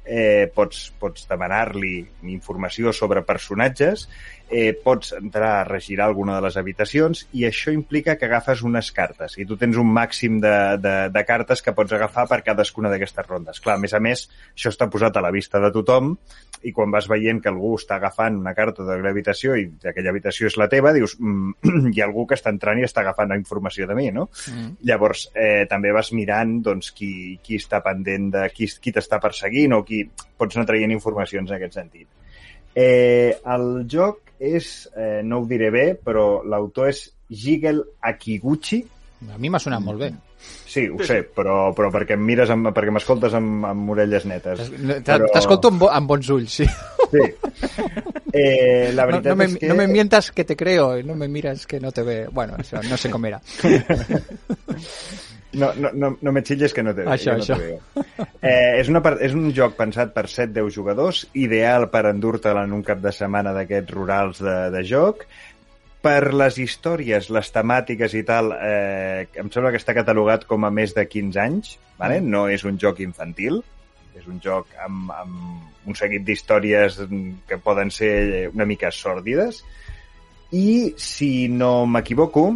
eh, pots, pots demanar-li informació sobre personatges, eh, pots entrar a regirar alguna de les habitacions i això implica que agafes unes cartes i tu tens un màxim de, de, de cartes que pots agafar per cadascuna d'aquestes rondes. Clar, a més a més, això està posat a la vista de tothom i quan vas veient que algú està agafant una carta d'aquella habitació i aquella habitació és la teva, dius, mm, *clears throat* hi ha algú que està entrant i està agafant la informació de mi, no? Mm. Llavors, eh, també vas mirant doncs, qui, qui està pendent de qui, qui t'està perseguint o qui pots anar traient informacions en aquest sentit. Eh, el joc és, eh, no ho diré bé, però l'autor és Jigel Akiguchi, A mi m'ha sonat molt bé. Sí, ho sé, però, però perquè em mires, amb, perquè m'escoltes amb, amb orelles netes. Però- T'escolto amb, bo, amb bons ulls, sí. Sí. Eh, la No, veritat no, me, és que... no me mientas que te creo, no me miras que no te ve. Bueno, això no sé com era. No, no, no, no me xilles que no te, Això, no això. te veo. Eh, és, una, és un joc pensat per 7-10 jugadors, ideal per endur-te'l en un cap de setmana d'aquests rurals de, de joc. Per les històries, les temàtiques i tal, eh, em sembla que està catalogat com a més de 15 anys. Vale? No és un joc infantil, és un joc amb, amb un seguit d'històries que poden ser una mica sòrdides. I, si no m'equivoco,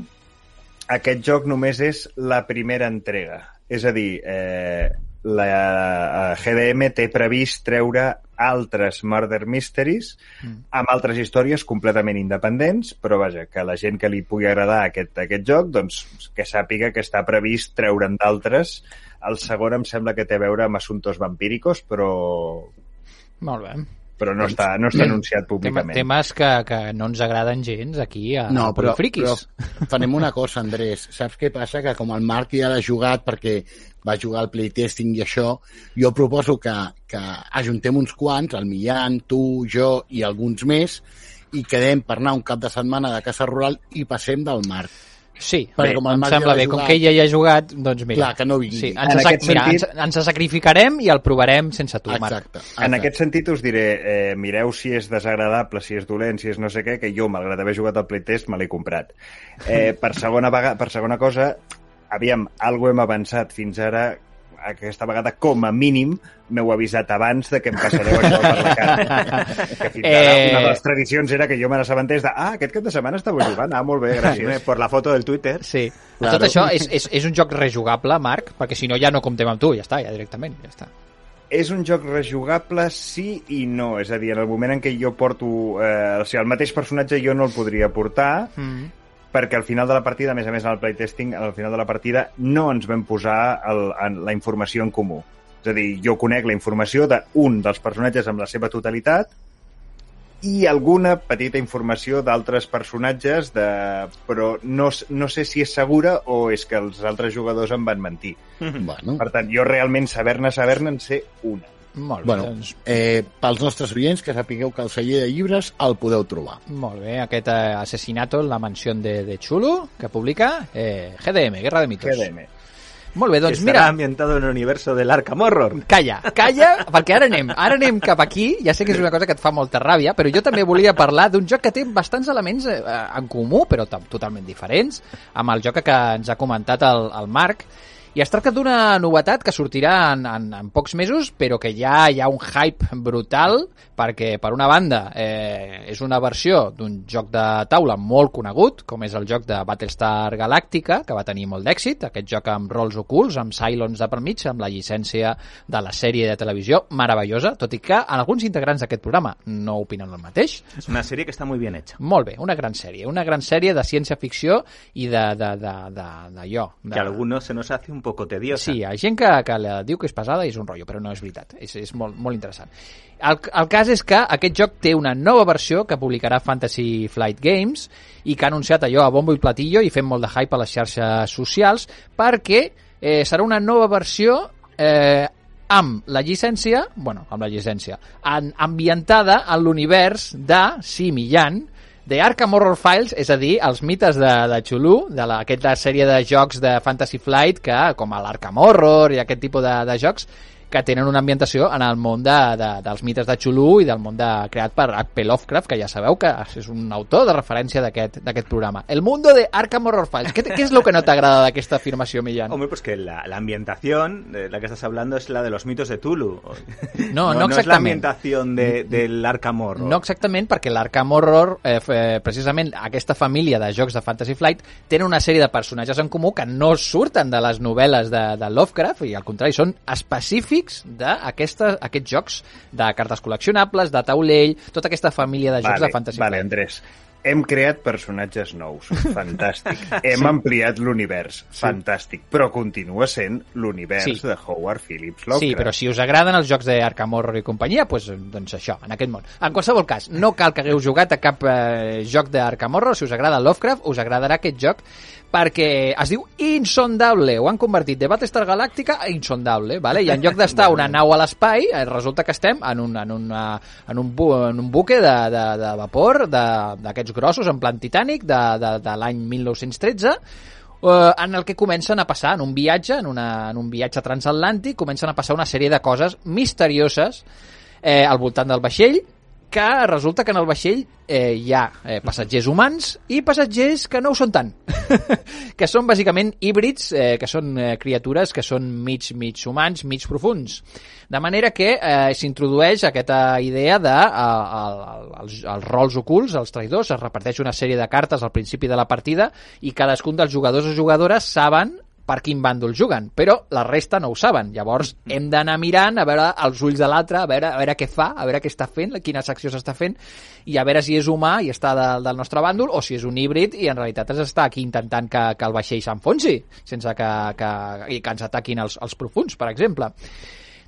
aquest joc només és la primera entrega. És a dir, eh, la eh, GDM té previst treure altres Murder Mysteries Mm. amb altres històries completament independents, però vaja, que la gent que li pugui agradar aquest, aquest joc, doncs que sàpiga que està previst treure'n d'altres. El segon em sembla que té a veure amb assuntos vampíricos, però, Molt bé. però no, està, no està anunciat públicament. temes que, que no ens agraden gens aquí a, No, però, Polifriquis. però farem una cosa, Andrés. Saps què passa? Que com el Marc ja l'ha jugat perquè va jugar al playtesting i això, jo proposo que, que ajuntem uns quants, el Millán, tu, jo i alguns més, i quedem per anar un cap de setmana de casa rural i passem del Marc. Sí, Perquè bé, com el em ja sembla l'ha bé. Com jugat- que ell ja hi ha jugat, doncs mira. Clar, que no vingui. Sí, En ens, sac... aquest mira, ens, sentit- ens sacrificarem i el provarem sense tu, Marc. Exacte. En exacte. aquest sentit us diré, eh, mireu si és desagradable, si és dolent, si és no sé què, que jo, malgrat haver jugat al playtest, me l'he comprat. Eh, per, segona vegada, per segona cosa, aviam, algo hem avançat fins ara, aquesta vegada, com a mínim, m'heu avisat abans de que em passareu això per la cara. Que fins ara, Eh. una de les tradicions era que jo me n'assabentés de ah, aquest cap de setmana estava jugant, ah, molt bé, Sí, gràcies. por la foto del Twitter. Sí. Claro. Tot això és, és, és un joc rejugable, Marc, perquè si no ja no comptem amb tu, ja està, ja directament, ja està. És un joc rejugable sí i no. És a dir, en el moment en què jo porto... Eh, o sigui, el mateix personatge jo no el podria portar, Mm. Perquè al final de la partida, a més a més en el playtesting, al final de la partida no ens vam posar el, en la informació en comú. És a dir, jo conec la informació d'un dels personatges amb la seva totalitat i alguna petita informació d'altres personatges, de... però no, no sé si és segura o és que els altres jugadors em van mentir. Bueno, Per tant, jo realment saber-ne, saber-ne en sé una. Molt bé, bueno doncs, eh, pels nostres oients, que sapigueu que el celler de llibres el podeu trobar. molt bé. Aquest eh, asesinato en la mansió de, de Chulo, que publica eh, GDM, Guerra de Mitos. GDM. Molt bé, doncs Estarà mira, ambientado en el universo del Arkham Horror. calla, calla, perquè ara anem, ara anem cap aquí, ja sé que és una cosa que et fa molta ràbia, però jo també volia parlar d'un joc que té bastants elements eh, en comú, però to- totalment diferents, amb el joc que ens ha comentat el, el Marc, i es tracta d'una novetat que sortirà en, en, en pocs mesos, però que ja hi ha un hype brutal, perquè, per una banda, eh, és una versió d'un joc de taula molt conegut, com és el joc de Battlestar Galactica, que va tenir molt d'èxit, aquest joc amb rols ocults, amb Cylons de per mig, amb la llicència de la sèrie de televisió, meravellosa, tot i que alguns integrants d'aquest programa no opinen el mateix. Es una serie que está muy bien hecha. Molt bé, una gran sèrie, una gran sèrie de ciència-ficció i de, de, de, de, d'allò. De, Que a algunos se nos hace un poco tediosa. Sí, hi ha gent que, que la diu que és pesada i és un rotllo, però no és veritat. És, és molt, molt interessant. El, el cas és que aquest joc té una nova versió que publicarà Fantasy Flight Games i que ha anunciat allò a bombo i platillo i fent molt de hype a les xarxes socials perquè eh, serà una nova versió eh, amb la llicència, bueno, amb la llicència, en, ambientada en l'univers de Sim i De Arkham Horror Files, és a dir, els mites de, de Chulu, de sèrie de jocs de Fantasy Flight, que com l'Arkham Horror i aquest tipus de, de jocs, que tenen una ambientació en el món de, de, dels mites de Chulu i del món de, creat per H.P. Lovecraft, que ja sabeu que és un autor de referència d'aquest programa. El mundo de Arkham Horror Files. ¿Qué, te- qué es lo que no t'agrada d'aquesta afirmació, Millán? Hombre, pues que la, la ambientación de la que estás hablando es la de los mitos de Tulu. No, no la exactament. ambientación de, del Arkham Horror. No exactament, perquè l'Arkham Horror, eh, eh, precisament aquesta família de jocs de Fantasy Flight, tenen una sèrie de personatges en comú que no surten de les novel·les de, de Lovecraft, i al contrari, són específics d'aquestes aquests jocs de cartes col·leccionables, de taulell, tota aquesta família de jocs vale, de Fantasy vale. Andrés. Hem creat personatges nous. *laughs* Fantàstic. Hem ampliat l'univers. Fantàstic. Però continua sent l'univers Sí. de Howard Phillips Lovecraft. Sí, però si us agraden els jocs d'Arkham Horror i companyia, doncs, doncs això, en aquest món. En qualsevol cas, no cal que hagueu jugat a cap eh, joc d'Arkham Horror, si us agrada Lovecraft, us agradarà aquest joc, perquè es diu Insondable. Ho han convertit de Battlestar Galàctica a Insondable, vale? i en lloc d'estar una nau a l'espai, eh, resulta que estem en un, en una, en un, bu, en un buque de, de, de vapor de- d'aquests grossos, en plan Titanic, de, de, de l'any 1913, eh, en el que comencen a passar, en un viatge, en, una, en un viatge transatlàntic, comencen a passar una sèrie de coses misterioses eh, al voltant del vaixell, que resulta que en el vaixell eh, hi ha eh, passatgers humans i passatgers que no ho són tant, *laughs* que són bàsicament híbrids, eh, que són eh, criatures que són mig, mig humans, mig profuns. De manera que eh, s'introdueix aquesta idea de eh, el, el, els, els rols ocults, els traïdors, es reparteix una sèrie de cartes al principi de la partida i cadascun dels jugadors o jugadores saben per quin bàndol juguen, però la resta no ho saben. Llavors hem d'anar mirant a veure els ulls de l'altre, a veure, a veure què fa, a veure què està fent, quina secció s'està fent, i a veure si és humà i està de, del nostre bàndol, o si és un híbrid i en realitat ens està aquí intentant que, que el vaixell s'enfonsi, sense que, que, i que ens ataquin els, els profuns, per exemple.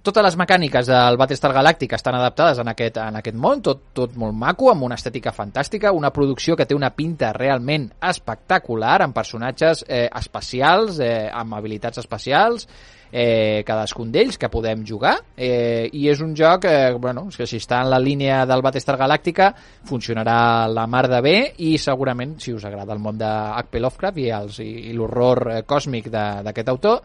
Totes les mecàniques del Battlestar Galàctica estan adaptades en aquest, en aquest món, tot, tot molt maco, amb una estètica fantàstica, una producció que té una pinta realment espectacular, amb personatges eh, especials, eh, amb habilitats especials, eh, cadascun d'ells que podem jugar eh, i és un joc eh, bueno, que si està en la línia del Battlestar Galàctica funcionarà la mar de bé i segurament si us agrada el món de H.P. Lovecraft i, els, i, i l'horror eh, còsmic d'aquest autor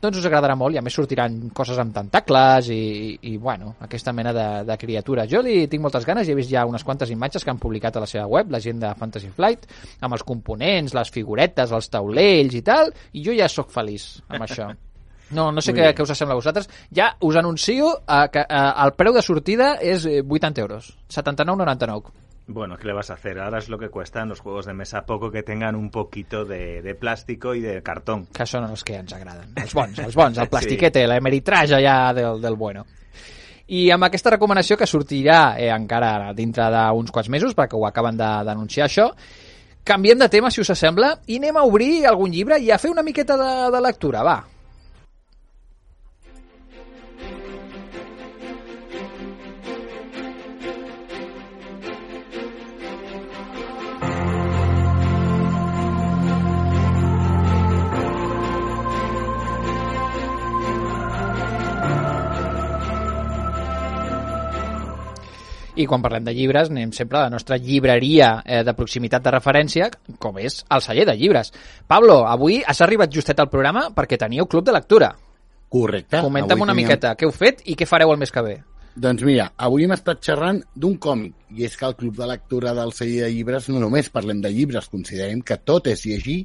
doncs us agradarà molt i a més sortiran coses amb tentacles i, i, i bueno, aquesta mena de, de criatura. Jo li tinc moltes ganes i he vist ja unes quantes imatges que han publicat a la seva web, la gent de Fantasy Flight, amb els components, les figuretes, els taulells i tal, i jo ja sóc feliç amb això. *laughs* No, no sé què, què us sembla a vosaltres. Ja us anuncio eh, que eh, el preu de sortida és eh, 80 euros. 79,99. Bueno, ¿qué le vas a hacer? Ahora es lo que cuestan los juegos de mesa, poco que tengan un poquito de, de plástico y de cartón. Que són els que ens agraden. Els bons, els bons, el *laughs* plastiquete, sí. l'emeritraje ja del, del bueno. I amb aquesta recomanació que sortirà eh, encara dintre d'uns quants mesos, perquè ho acaben de- d'anunciar això, canviem de tema, si us sembla, i anem a obrir algun llibre i a fer una miqueta de, de lectura, va. I quan parlem de llibres, anem sempre a la nostra llibreria eh, de proximitat de referència, com és el celler de llibres. Pablo, avui has arribat justet al programa perquè teníeu club de lectura. Correcte. Comenta'm Avui una teníem- miqueta què heu fet i què fareu el mes que ve. Doncs mira, avui hem estat xerrant d'un còmic, i és que al Club de Lectura del celler de llibres no només parlem de llibres, considerem que tot és llegir,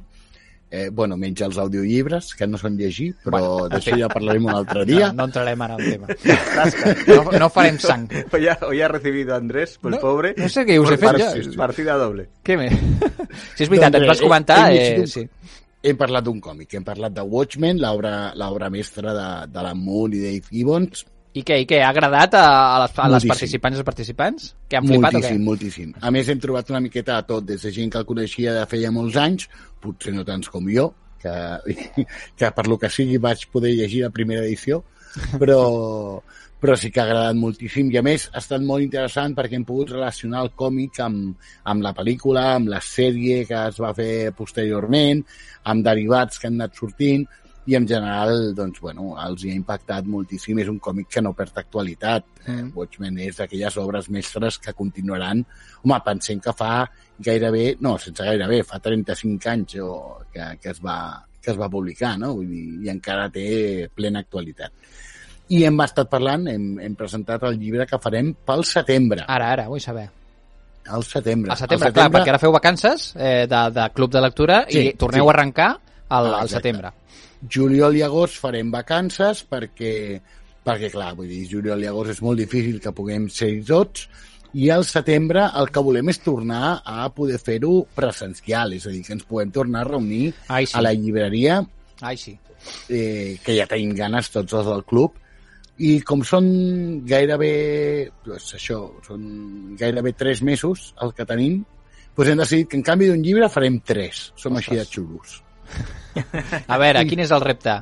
eh, bueno, menys els audiollibres, que no són llegir, però Bueno, *laughs* d'això ja parlarem un altre dia. No, no entrarem ara al tema. *laughs* No, no farem sang. *laughs* Hoy ha, hoy ha recibido a Andrés, el No, pobre. no sé què us he fet ja. Partida doble. Què més? Si és veritat, Doncs bé, vas comentar... he- he Eh, sí. Hem parlat d'un còmic, hem parlat de Watchmen, l'obra mestra de, de la Moon i Dave Gibbons. I què, i què? Ha agradat a, a, les, a les Moltíssim. participants i els participants? Que han flipat moltíssim, o què? moltíssim. A més, hem trobat una miqueta de tot, des de gent que el coneixia de feia molts anys, potser no tants com jo, que, *laughs* que per lo que sigui vaig poder llegir la primera edició, però, *laughs* però sí que ha agradat moltíssim i a més ha estat molt interessant perquè hem pogut relacionar el còmic amb, amb la pel·lícula, amb la sèrie que es va fer posteriorment, amb derivats que han anat sortint i en general, doncs, bueno, els hi ha impactat moltíssim. És un còmic que no perd actualitat. Mm. Watchmen és d'aquelles obres mestres que continuaran... Home, pensem que fa gairebé... No, sense gairebé, fa 35 anys o, que, que, es va, que es va publicar, no? Vull dir, i encara té plena actualitat. I hem estat parlant, hem, hem presentat el llibre que farem pel setembre. Ara, ara, vull saber. Al setembre. Al setembre, clar, perquè ara feu vacances eh, de, de club de lectura Sí, i torneu sí. a arrencar al, Ah, al setembre. juliol i agost farem vacances perquè, perquè clar, vull dir, juliol i agost és molt difícil que puguem ser tots i al setembre el que volem és tornar a poder fer-ho presencial, és a dir, que ens puguem tornar a reunir Ai, sí. a la llibreria Ai, sí. eh, que ja tenim ganes tots els del club i com són gairebé doncs això, són gairebé tres mesos el que tenim doncs hem decidit que en canvi d'un llibre farem tres som així de xulos A veure, quin és el repte?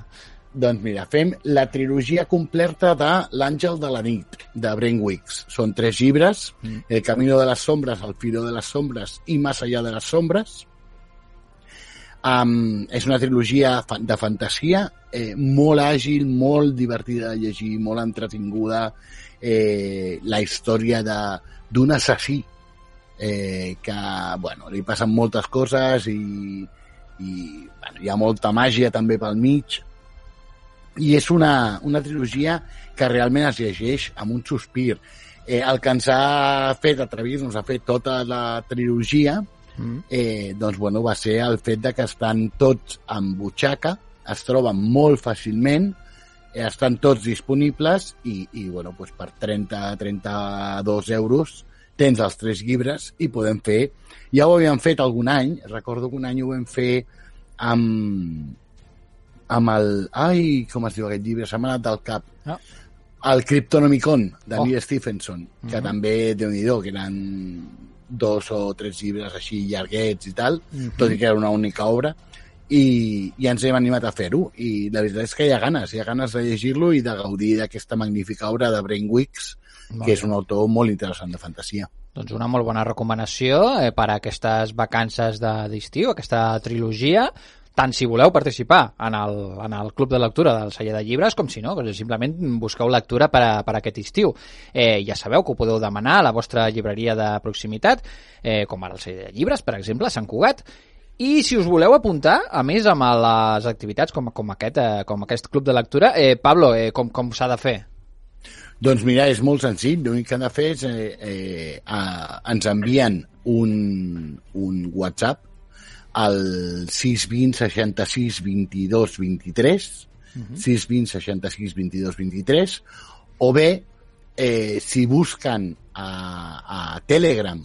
Doncs mira, fem la trilogia completa de L'Àngel de la nit, de Brent Wicks. Són tres llibres, mm. El camino de les sombres, El filo de les sombres i Más allá de les sombres. Um, és una trilogia de fantasia eh, molt àgil, molt divertida de llegir, molt entretinguda. Eh, la història d'un assassí eh, que bueno, li passen moltes coses i, i bueno, hi ha molta màgia també pel mig i és una, una trilogia que realment es llegeix amb un sospir. Eh, el que ens ha fet atrevir-nos a fer tota la trilogia Mm. eh, doncs, bueno, va ser el fet de que estan tots en butxaca, es troben molt fàcilment, eh, estan tots disponibles i, i bueno, doncs per 30-32 euros tens els tres llibres i podem fer... Ja ho havíem fet algun any, recordo que un any ho vam fer amb, amb el... Ai, com es diu aquest llibre? Se m'ha anat del cap. Ah. El Cryptonomicon, de Oh. Neil Stephenson, que Mhm. també, déu nhi que eren dos o tres llibres així llarguets i tal, Mhm. tot i que era una única obra, i, i ens hem animat a fer-ho. I la veritat és que hi ha ganes, hi ha ganes de llegir-lo i de gaudir d'aquesta magnífica obra de Brainwicks, Que és un autor molt interessant de fantasia. Doncs una molt bona recomanació eh, per a aquestes vacances de- d'estiu, aquesta trilogia, tant si voleu participar en el, en el club de lectura del celler de llibres, com si no, doncs simplement busqueu lectura per, a, per a aquest estiu. Eh, ja sabeu que ho podeu demanar a la vostra llibreria de proximitat, eh, com ara el celler de llibres, per exemple, a Sant Cugat, i si us voleu apuntar, a més, amb les activitats com, com, aquest, eh, com aquest club de lectura, eh, Pablo, eh, com, com s'ha de fer? Doncs mira, és molt senzill. L'únic que han de fer és eh, eh, a, ens envien un, un WhatsApp al 620 66 22 23 620 66 22 23 o bé eh, si busquen a, a Telegram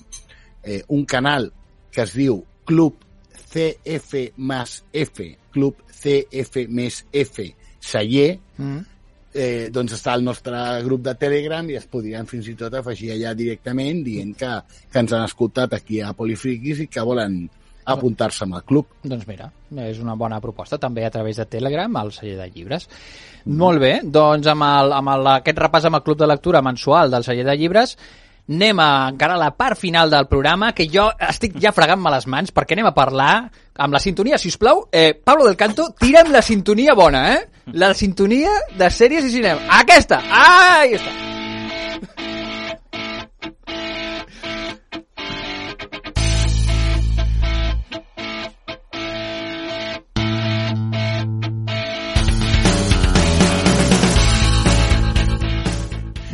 eh, un canal que es diu Club CF más F Club CF més F Saller Mm. Eh, doncs està el nostre grup de Telegram i es podrien fins i tot afegir allà directament dient que, que ens han escoltat aquí a Polifriquis i que volen apuntar-se el club. Doncs mira, és una bona proposta, també a través de Telegram, al celler de llibres. Molt bé, doncs amb, el, amb el, aquest repàs amb el Club de Lectura mensual del celler de llibres, anem a encara a la part final del programa, que jo estic ja fregant-me les mans, perquè anem a parlar amb la sintonia, si us plau. Eh, Pablo del Canto, tira'm la sintonia bona, eh? La sintonia de sèries i cinema. Aquesta! Ah, ahí està.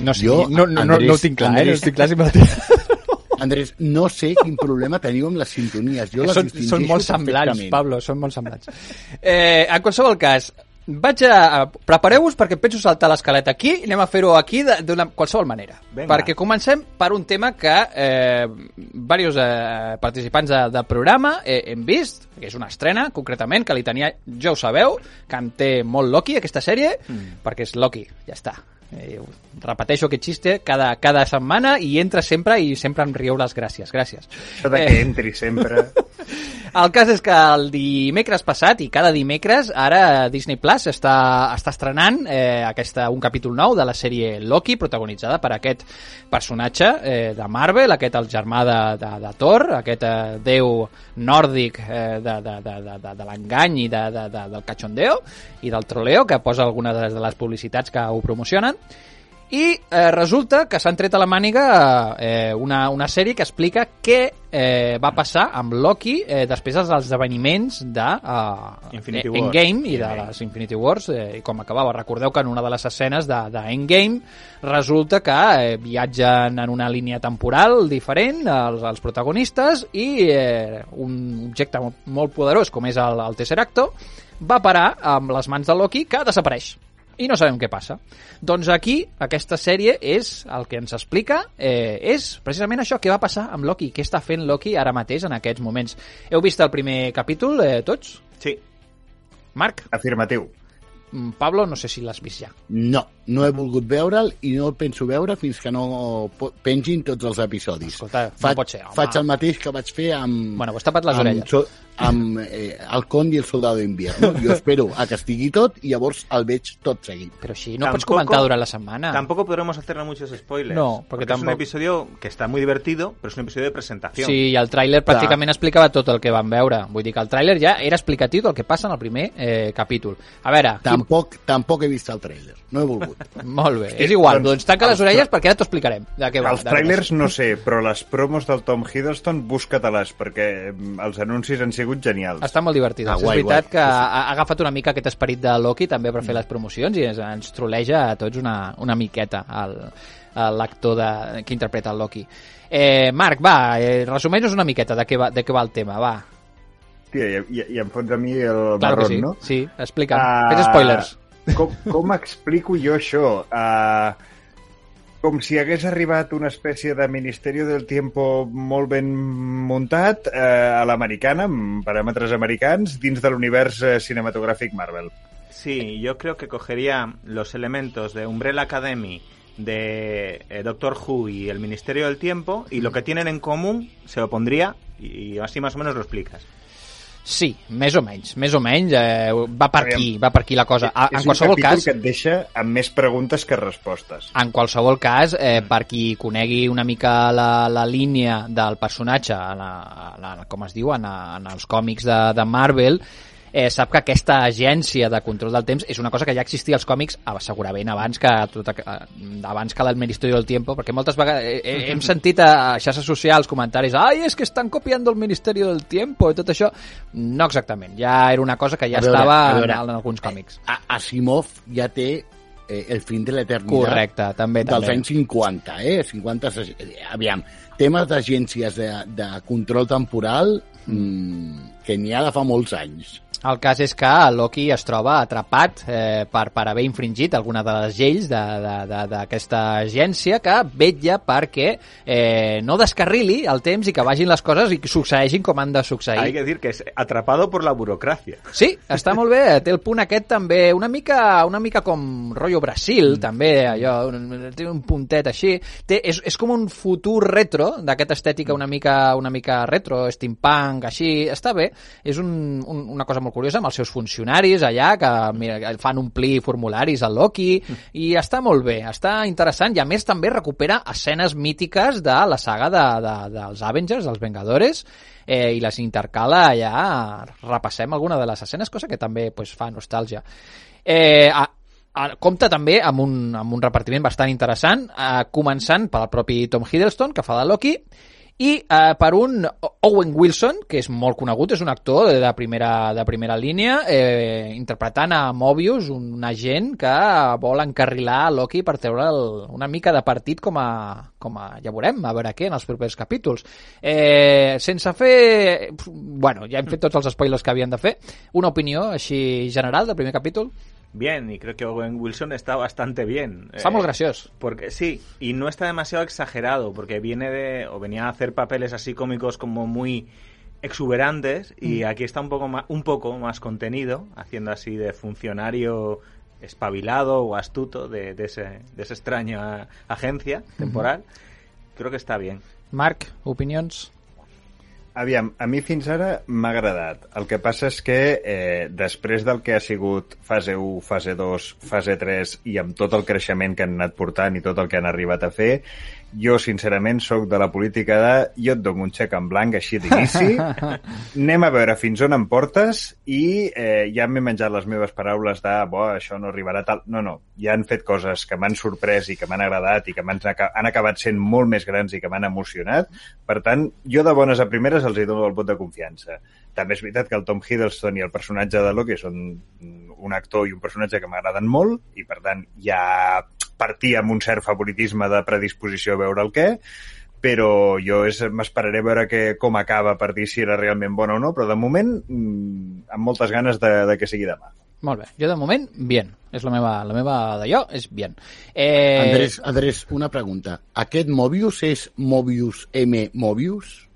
No sé, Jo, no, no, no, no ho Andrés, tinc clar, eh? No Andrés. tinc clar si me. *laughs* Andrés, no sé quin problema teniu amb les sintonies. Jo les són, són molt semblants. Pablo, són molt semblants. Eh, en qualsevol cas, vaig a... Prepareu-vos perquè penso saltar l'escaleta aquí i anem a fer-ho aquí de- d'una qualsevol manera. Vinga. Perquè comencem per un tema que eh, diversos eh, participants de, del programa eh, hem vist, que és una estrena, concretament, que li tenia, ja ho sabeu, que em té molt Loki, aquesta sèrie, mm. perquè és Loki, ja està. Eh, repeteixo aquest xiste cada, cada setmana i entra sempre i sempre em rieu les gràcies. Gràcies. Això de que entri sempre... *laughs* El cas és que el dimecres passat, i cada dimecres, ara Disney Plus està, està estrenant eh, aquesta, un capítol nou de la sèrie Loki, protagonitzada per aquest personatge eh, de Marvel, aquest el germà de, de, de Thor, aquest eh, déu nòrdic eh, de, de, de, de, de, de l'engany i de, de, de, del cachondeo i del troleo, que posa algunes de les, de les publicitats que ho promocionen. I eh, resulta que s'han tret a la màniga eh, una, una sèrie que explica què eh, va passar amb Loki eh, després dels esdeveniments de eh, Infinity eh, Wars. Endgame i de les Infinity Wars eh, i com acabava. Recordeu que en una de les escenes de, de Endgame resulta que eh, viatgen en una línia temporal diferent els, els protagonistes i eh, un objecte molt poderós com és el, el Tesseracto va parar amb les mans de Loki que desapareix i no sabem què passa. Doncs aquí, aquesta sèrie és el que ens explica, eh, és precisament això que va passar amb Loki, què està fent Loki ara mateix en aquests moments. Heu vist el primer capítol, eh, tots? Sí. Marc? Afirmatiu. Mm, Pablo, no sé si l'has vist ja. No. No he volgut veure'l i no el penso veure fins que no pengin tots els episodis. Escolta, no faig, pot ser, home. faig el mateix que vaig fer amb... Bueno, pues tapa't les amb, orelles. so, amb eh, el Con i el Soldado d'Invierno. *laughs* Jo espero a que estigui tot i llavors el veig tot seguit. Però així no pots Tampoco- comentar durant la setmana. Tampoco podremos hacerle muchos spoilers. No, porque porque, es un episodio que está muy divertido, pero es un episodio de presentación. Sí, i el tràiler pràcticament explicava tot el que vam veure. Vull dir que el tràiler ja era explicatiu del que passa en el primer eh, capítol. A veure, qui... Tampoc, tampoc he vist el tràiler. No he volgut. Molt bé, és igual, doncs, doncs tanca les orelles perquè ara t'ho explicarem. De què va, Els trailers no sé, però les promos del Tom Hiddleston busca-te-les, perquè mm, els anuncis han sigut genials. Està molt divertit. Ah, és guai, veritat guai. que ha, ha agafat una mica aquest esperit de Loki també per fer les promocions i ens, ens troleja a tots una, una miqueta l'actor de- que interpreta el Loki. Eh, Marc, va, eh, resumeix-nos una miqueta de què, va, de què va el tema, va. Tia, i, i, i em fots a mi el Clar que marrón, sí, no? sí, explica. Ah, Fes spoilers. Com, com explico jo això? Uh, com si hagués arribat una espècie de Ministeri del Tiempo molt ben muntat uh, a l'americana, amb paràmetres americans, dins de l'univers uh, cinematogràfic Marvel. Sí, yo creo que cogería los elementos de Umbrella Academy, de eh, Doctor Who y el Ministerio del Tiempo y lo que tienen en común se lo pondría y así más o menos lo explicas. Sí, més o menys, més o menys. Eh, va per Aviam. aquí, va per aquí la cosa. A, en és qualsevol cas, que et deixa amb més preguntes que respostes. En qualsevol cas, eh, per qui conegui una mica la, la línia del personatge, la, la, com es diu, en, en els còmics de, de Marvel, eh, sap que aquesta agència de control del temps és una cosa que ja existia als còmics ah, segurament abans que, tot, eh, abans que el Ministeri del Tiempo, perquè moltes vegades eh, eh, hem *laughs* sentit a xarxes socials comentaris ai, és que estan copiant el Ministeri del Tiempo i tot això. No exactament, ja era una cosa que ja A veure, estava a veure. en, en alguns còmics. A Asimov ja té eh, el fin de l'eternitat Correcte, també, dels també. anys 50, eh? 50, ses- eh, aviam, temes d'agències de, de control temporal mm, que n'hi ha de fa molts anys. El cas és que Loki es troba atrapat eh, per, per haver infringit alguna de les lleis de- de- de- d'aquesta agència que vetlla perquè eh, no descarrili el temps i que vagin les coses i que succeeixin com han de succeir. Hay que decir que es atrapado por la burocracia. Sí, està molt bé, té el punt aquest també una mica, una mica com rotllo Brasil, mm. també, allò, un- té un puntet així. Té, és, és com un futur retro, d'aquesta estètica una mica, una mica retro, steampunk, així, està bé. És un, un, una cosa molt curiosa amb els seus funcionaris allà, que mira, fan omplir formularis al Loki, i està molt bé, està interessant, i a més també recupera escenes mítiques de la saga de, de, dels Avengers, dels Vengadores, eh, i les intercala allà, repassem alguna de les escenes, cosa que també pues, fa nostàlgia. Eh, a, a, compta també amb un, amb un repartiment bastant interessant, eh, començant pel propi Tom Hiddleston, que fa de Loki, i eh, per un Owen Wilson, que és molt conegut, és un actor de primera, de primera línia, eh, interpretant a Mobius, un agent que vol encarrilar Loki per treure'l una mica de partit com a, com a... Ja veurem, a veure què en els propers capítols. Eh, sense fer... Bueno, ja hem fet tots els spoilers que havien de fer. Una opinió així general del primer capítol? Bien, y creo que Owen Wilson está bastante bien. Està Eh, graciós. Porque sí, y no está demasiado exagerado, porque viene de, o venía a hacer papeles así cómicos como muy exuberantes, y aquí está un poco más, un poco más contenido, haciendo así de funcionario espabilado o astuto de, de ese, de esa extraña agencia temporal. Creo que está bien. Marc, opinions? Aviam, a mi fins ara m'ha agradat. El que passa és que eh, després del que ha sigut fase 1, fase 2, fase 3 i amb tot el creixement que han anat portant i tot el que han arribat a fer, jo sincerament sóc de la política de jo et dono un xec en blanc així d'inici, *laughs* anem a veure fins on em portes i eh, ja m'he menjat les meves paraules de bo, això no arribarà tal... No, no, ja han fet coses que m'han sorprès i que m'han agradat i que m'han aca- han acabat sent molt més grans i que m'han emocionat. Per tant, jo de bones a primeres els hi dono el vot de confiança. També és veritat que el Tom Hiddleston i el personatge de Loki són un actor i un personatge que m'agraden molt i, per tant, ja partia amb un cert favoritisme de predisposició a veure el què, però jo és- m'esperaré a veure que, com acaba per dir si era realment bona o no, però de moment mm, amb moltes ganes de, de que sigui demà. Molt bé. Jo, de moment, bien. És la meva, la meva d'allò, és bien. Eh, Andrés, Andrés, una pregunta. Aquest Mobius és Mobius M. Mobius?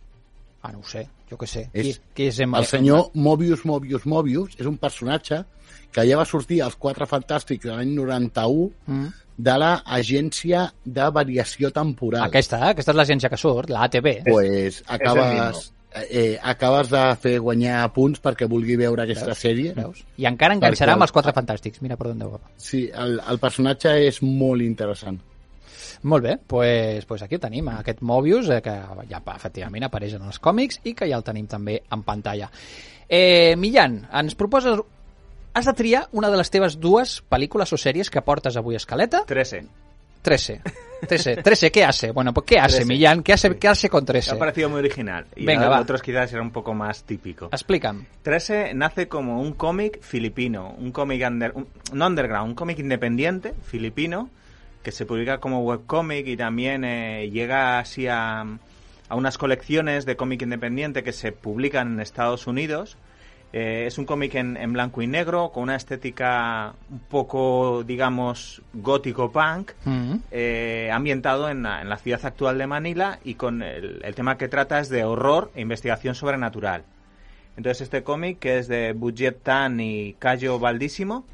Ah, no ho sé, jo què sé. És qui, qui és M El senyor Mobius, Mobius, Mobius és un personatge que ja va sortir als Quatre Fantàstics l'any 91 Mm. de l'Agència de Variació Temporal. Aquesta, aquesta és l'agència que surt, la ATB. pues, el acabes, eh, acabes de fer guanyar punts perquè vulgui veure aquesta sèrie. Veus? I encara enganxarà Perquè- amb els quatre fantàstics. Mira per on deu. Sí, el, el personatge és molt interessant. Molt bé, pues, pues aquí ho tenim, aquest Mobius, eh, que ja efectivament apareix en els còmics i que ja el tenim també en pantalla. Eh, Millan, ens proposes... Has de triar una de les teves dues pel·lícules o sèries que portes avui a escaleta? 13. 13. 13. 13, ¿qué hace? Bueno, pues ¿qué hace, 13. Millán? ¿Qué hace, ¿Qué hace con Me 13? ha parecido muy original. Y Venga, va. otros quizás era un poco más típico. Explica'm. 13 nace como un cómic filipino, un cómic under, un- no underground, un cómic independiente filipino que se publica como webcómic y también eh, llega así a, a unas colecciones de cómic independiente que se publican en Estados Unidos. Eh, es un cómic en, en blanco y negro con una estética un poco, digamos, gótico-punk Mm. eh, ambientado en la, en la ciudad actual de Manila y con el, el tema que trata es de horror e investigación sobrenatural. Entonces este cómic, que es de Budget Tan y Cayo Valdísimo,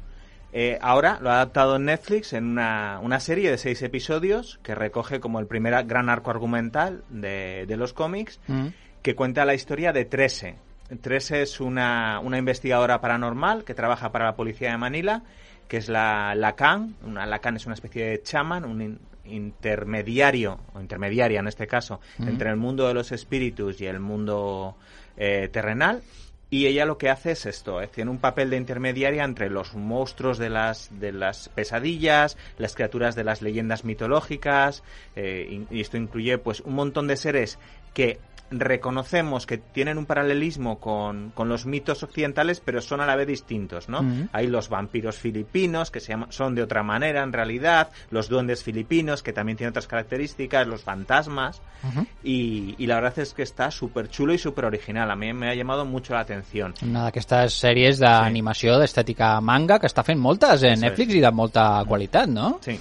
eh, ahora lo ha adaptado en Netflix en una, una serie de seis episodios que recoge como el primer gran arco argumental de, de los cómics Mm. que cuenta la historia de Trese. Trese es una, una investigadora paranormal que trabaja para la policía de Manila, que es la Lacan. Una Lacan es una especie de chaman, un in- intermediario, o intermediaria en este caso, entre el mundo de los espíritus y el mundo eh, terrenal. Y ella lo que hace es esto, eh, tiene un papel de intermediaria entre los monstruos de las, de las pesadillas, las criaturas de las leyendas mitológicas, eh, y, y esto incluye pues un montón de seres que reconocemos que tienen un paralelismo con, con los mitos occidentales, pero son a la vez distintos, ¿no? Hay los vampiros filipinos, que se llaman, son de otra manera en realidad, los duendes filipinos, que también tienen otras características, los fantasmas, y, y la verdad es que está súper chulo y súper original. A mí me ha llamado mucho la atención. Una d'aquestes sèries d'animació d'estètica manga que està fent moltes en Netflix i de molta qualitat, no? Sí.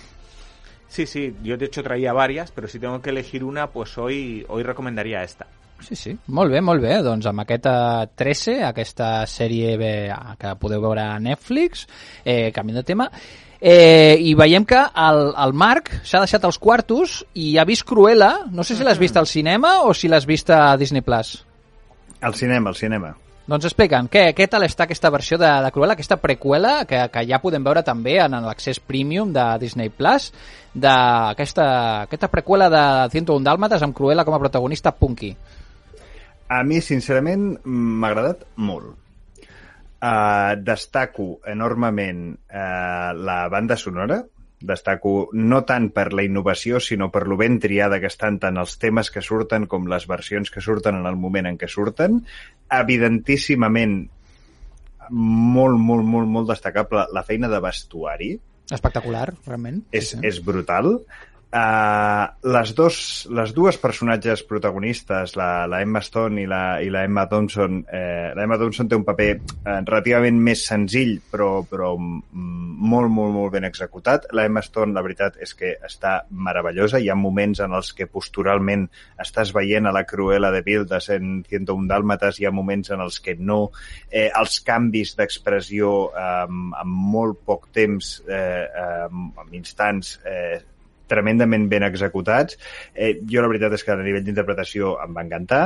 Sí, sí, yo de hecho traía varias, pero si tengo que elegir una, pues hoy, hoy recomendaría esta. Sí, sí. Molt bé, molt bé. Doncs amb aquesta 13, aquesta sèrie bé, que podeu veure a Netflix, eh, canviant de tema, eh, i veiem que el, el Marc s'ha deixat els quartos i ha vist Cruella. No sé si l'has vist al cinema o si l'has vist a Disney+. Plus. Al cinema, al cinema. Doncs explica'm, què, què tal està aquesta versió de, de Cruella, aquesta preqüela, que, que ja podem veure també en l'accés premium de Disney+, Plus, d'aquesta aquesta preqüela de 101 Dàlmates amb Cruella com a protagonista punky. A mi, sincerament, m'ha agradat molt. Uh, destaco enormement uh, la banda sonora, destaco no tant per la innovació, sinó per lo ben triada que estan tant els temes que surten com les versions que surten en el moment en què surten. Evidentíssimament, molt, molt, molt, molt destacable la feina de vestuari, Espectacular, realment. és, Sí, sí. és brutal. Uh, les, dos, les dues personatges protagonistes, la, la Emma Stone i la, i la Emma Thompson, eh, la Emma Thompson té un paper eh, relativament més senzill, però, però molt, molt, molt ben executat. La Emma Stone, la veritat, és que està meravellosa. Hi ha moments en els que posturalment estàs veient a la Cruella de Vil de 101 dàlmates, hi ha moments en els que no. Eh, els canvis d'expressió eh, en molt poc temps, eh, eh, en instants, eh, tremendament ben executats. Eh, jo la veritat és que a nivell d'interpretació em va encantar.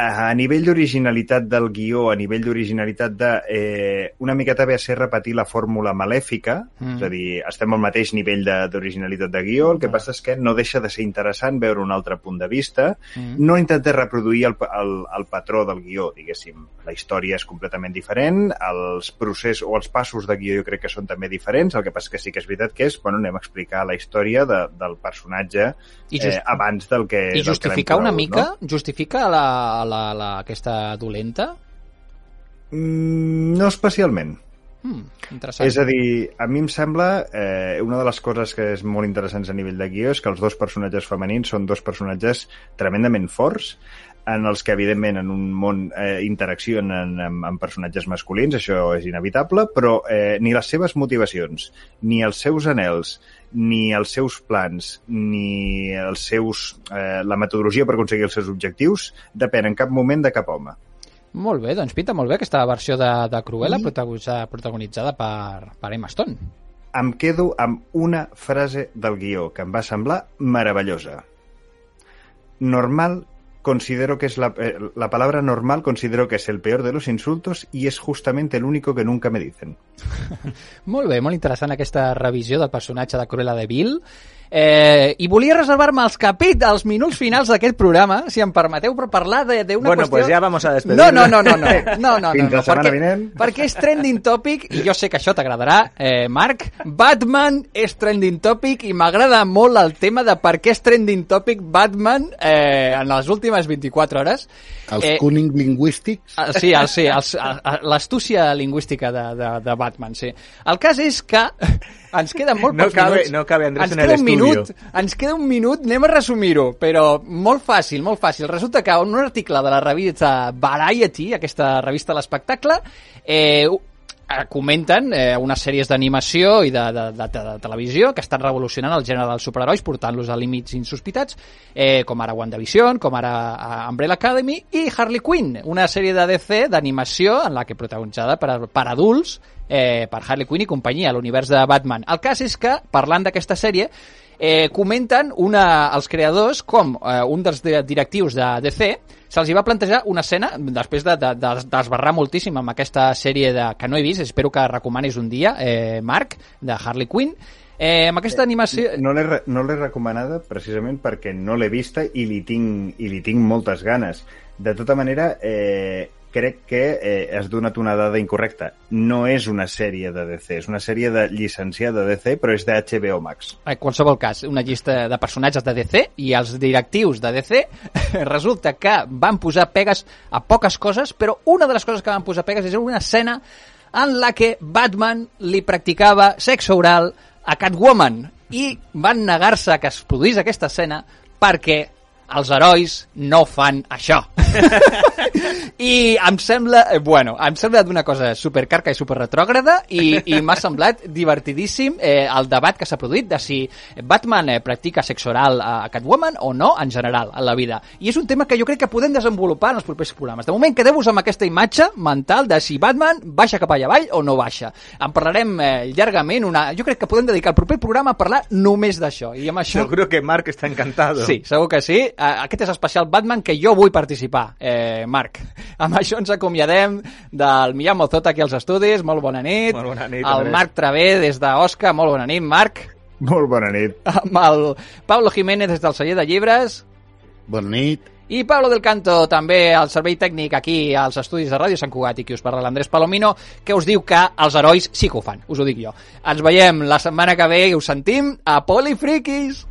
A nivell d'originalitat del guió, a nivell d'originalitat de... Eh, una miqueta ve a ser repetir la fórmula malèfica, Mm. mm. és a dir, estem al mateix nivell de- d'originalitat de, de guió, el que passa és que no deixa de ser interessant veure un altre punt de vista. Mm. No intenta reproduir el, el, el patró del guió, diguéssim. La història és completament diferent, els processos o els passos de guió jo crec que són també diferents, el que passa que sí que és veritat que és, bueno, anem a explicar la història de, del personatge eh, just- abans del que... I del que justificar una mica, No? justifica la, la, la, aquesta dolenta? Mm, no especialment. Mm, interessant. És a dir, a mi em sembla, eh, una de les coses que és molt interessants a nivell de guió és que els dos personatges femenins són dos personatges tremendament forts, en els que, evidentment, en un món eh, interaccionen amb, amb personatges masculins, això és inevitable, però eh, ni les seves motivacions, ni els seus anels, ni els seus plans, ni els seus, eh, la metodologia per aconseguir els seus objectius, depèn en cap moment de cap home. Molt bé, doncs pinta molt bé aquesta versió de, de Cruella I... protagonitzada, protagonitzada per, per Emma Stone. Em quedo amb una frase del guió que em va semblar meravellosa. Normal considero que es la, eh, la palabra normal considero que es el peor de los insultos y es justamente el único que nunca me dicen. *laughs* de. Eh, I volia reservar-me els capítols, els minuts finals d'aquest programa, si em permeteu, per parlar d'una bueno, qüestió... pues ya vamos a despedir. No, no, no, no, *laughs* no, no, no, Fins no, la setmana perquè, vinent. perquè és trending topic, i jo sé que això t'agradarà, eh, Marc, Batman és trending topic i m'agrada molt el tema de per què és trending topic Batman eh, en les últimes 24 hores. Els eh, cunning lingüístics. Ah, Sí, el, sí, els- a- a- l'astúcia lingüística de, de, de Batman, sí. El cas és que ens queden molt No pocs cabe- minuts. no cabe Andrés ens en el queda un estudio. minut, ens queda un minut, anem a resumir-ho, però molt fàcil, molt fàcil. Resulta que en un article de la revista Variety, aquesta revista de l'espectacle, eh, comenten eh, unes sèries d'animació i de, de, de, de, de televisió que estan revolucionant el gènere dels superherois, portant-los a límits insospitats, eh, com ara WandaVision, com ara eh, Umbrella Academy i Harley Quinn, una sèrie de DC d'animació en la que protagonitzada per, per adults, eh, per Harley Quinn i companyia, l'univers de Batman. El cas és que, parlant d'aquesta sèrie, eh, comenten una, els creadors com eh, un dels de, directius de DC se'ls hi va plantejar una escena després de, de, de, d'esbarrar moltíssim amb aquesta sèrie de, que no he vist, espero que recomanis un dia, eh, Marc, de Harley Quinn, eh, amb aquesta animació... No l'he no recomanada precisament perquè no l'he vista i li tinc, i li tinc moltes ganes. De tota manera, eh, crec que eh, has donat una dada incorrecta. No és una sèrie de DC, és una sèrie de llicenciada de DC, però és de HBO Max. En qualsevol cas, una llista de personatges de DC i els directius de DC *laughs* resulta que van posar pegues a poques coses, però una de les coses que van posar pegues és una escena en la que Batman li practicava sexe oral a Catwoman i van negar-se que es produís aquesta escena perquè els herois no fan això. *laughs* I em sembla, eh, bueno, em sembla d'una cosa supercarca i superretrògrada i, i m'ha semblat divertidíssim eh, el debat que s'ha produït de si Batman eh, practica sexe oral a Catwoman o no en general a la vida. I és un tema que jo crec que podem desenvolupar en els propers programes. De moment, quedeu-vos amb aquesta imatge mental de si Batman baixa cap allà avall o no baixa. En parlarem eh, llargament. Una... Jo crec que podem dedicar el proper programa a parlar només d'això. I amb això... Seguro que Mark está encantado. Sí, segur que sí. Eh, Aquest és especial Batman que jo vull participar, eh, Marc. *laughs* Amb això ens acomiadem del Millán Mozota aquí als estudis. Molt bona nit. Molt bona nit, El. Marc Travé des d'Osca. Molt bona nit, Marc. Molt bona nit. Amb el Pablo Jiménez des del celler de llibres. Bona nit. I Pablo del Canto, també al servei tècnic aquí als estudis de Ràdio Sant Cugat i qui us parla l'Andrés Palomino, que us diu que els herois sí que ho fan, us ho dic jo. Ens veiem la setmana que ve i us sentim a Polifriquis!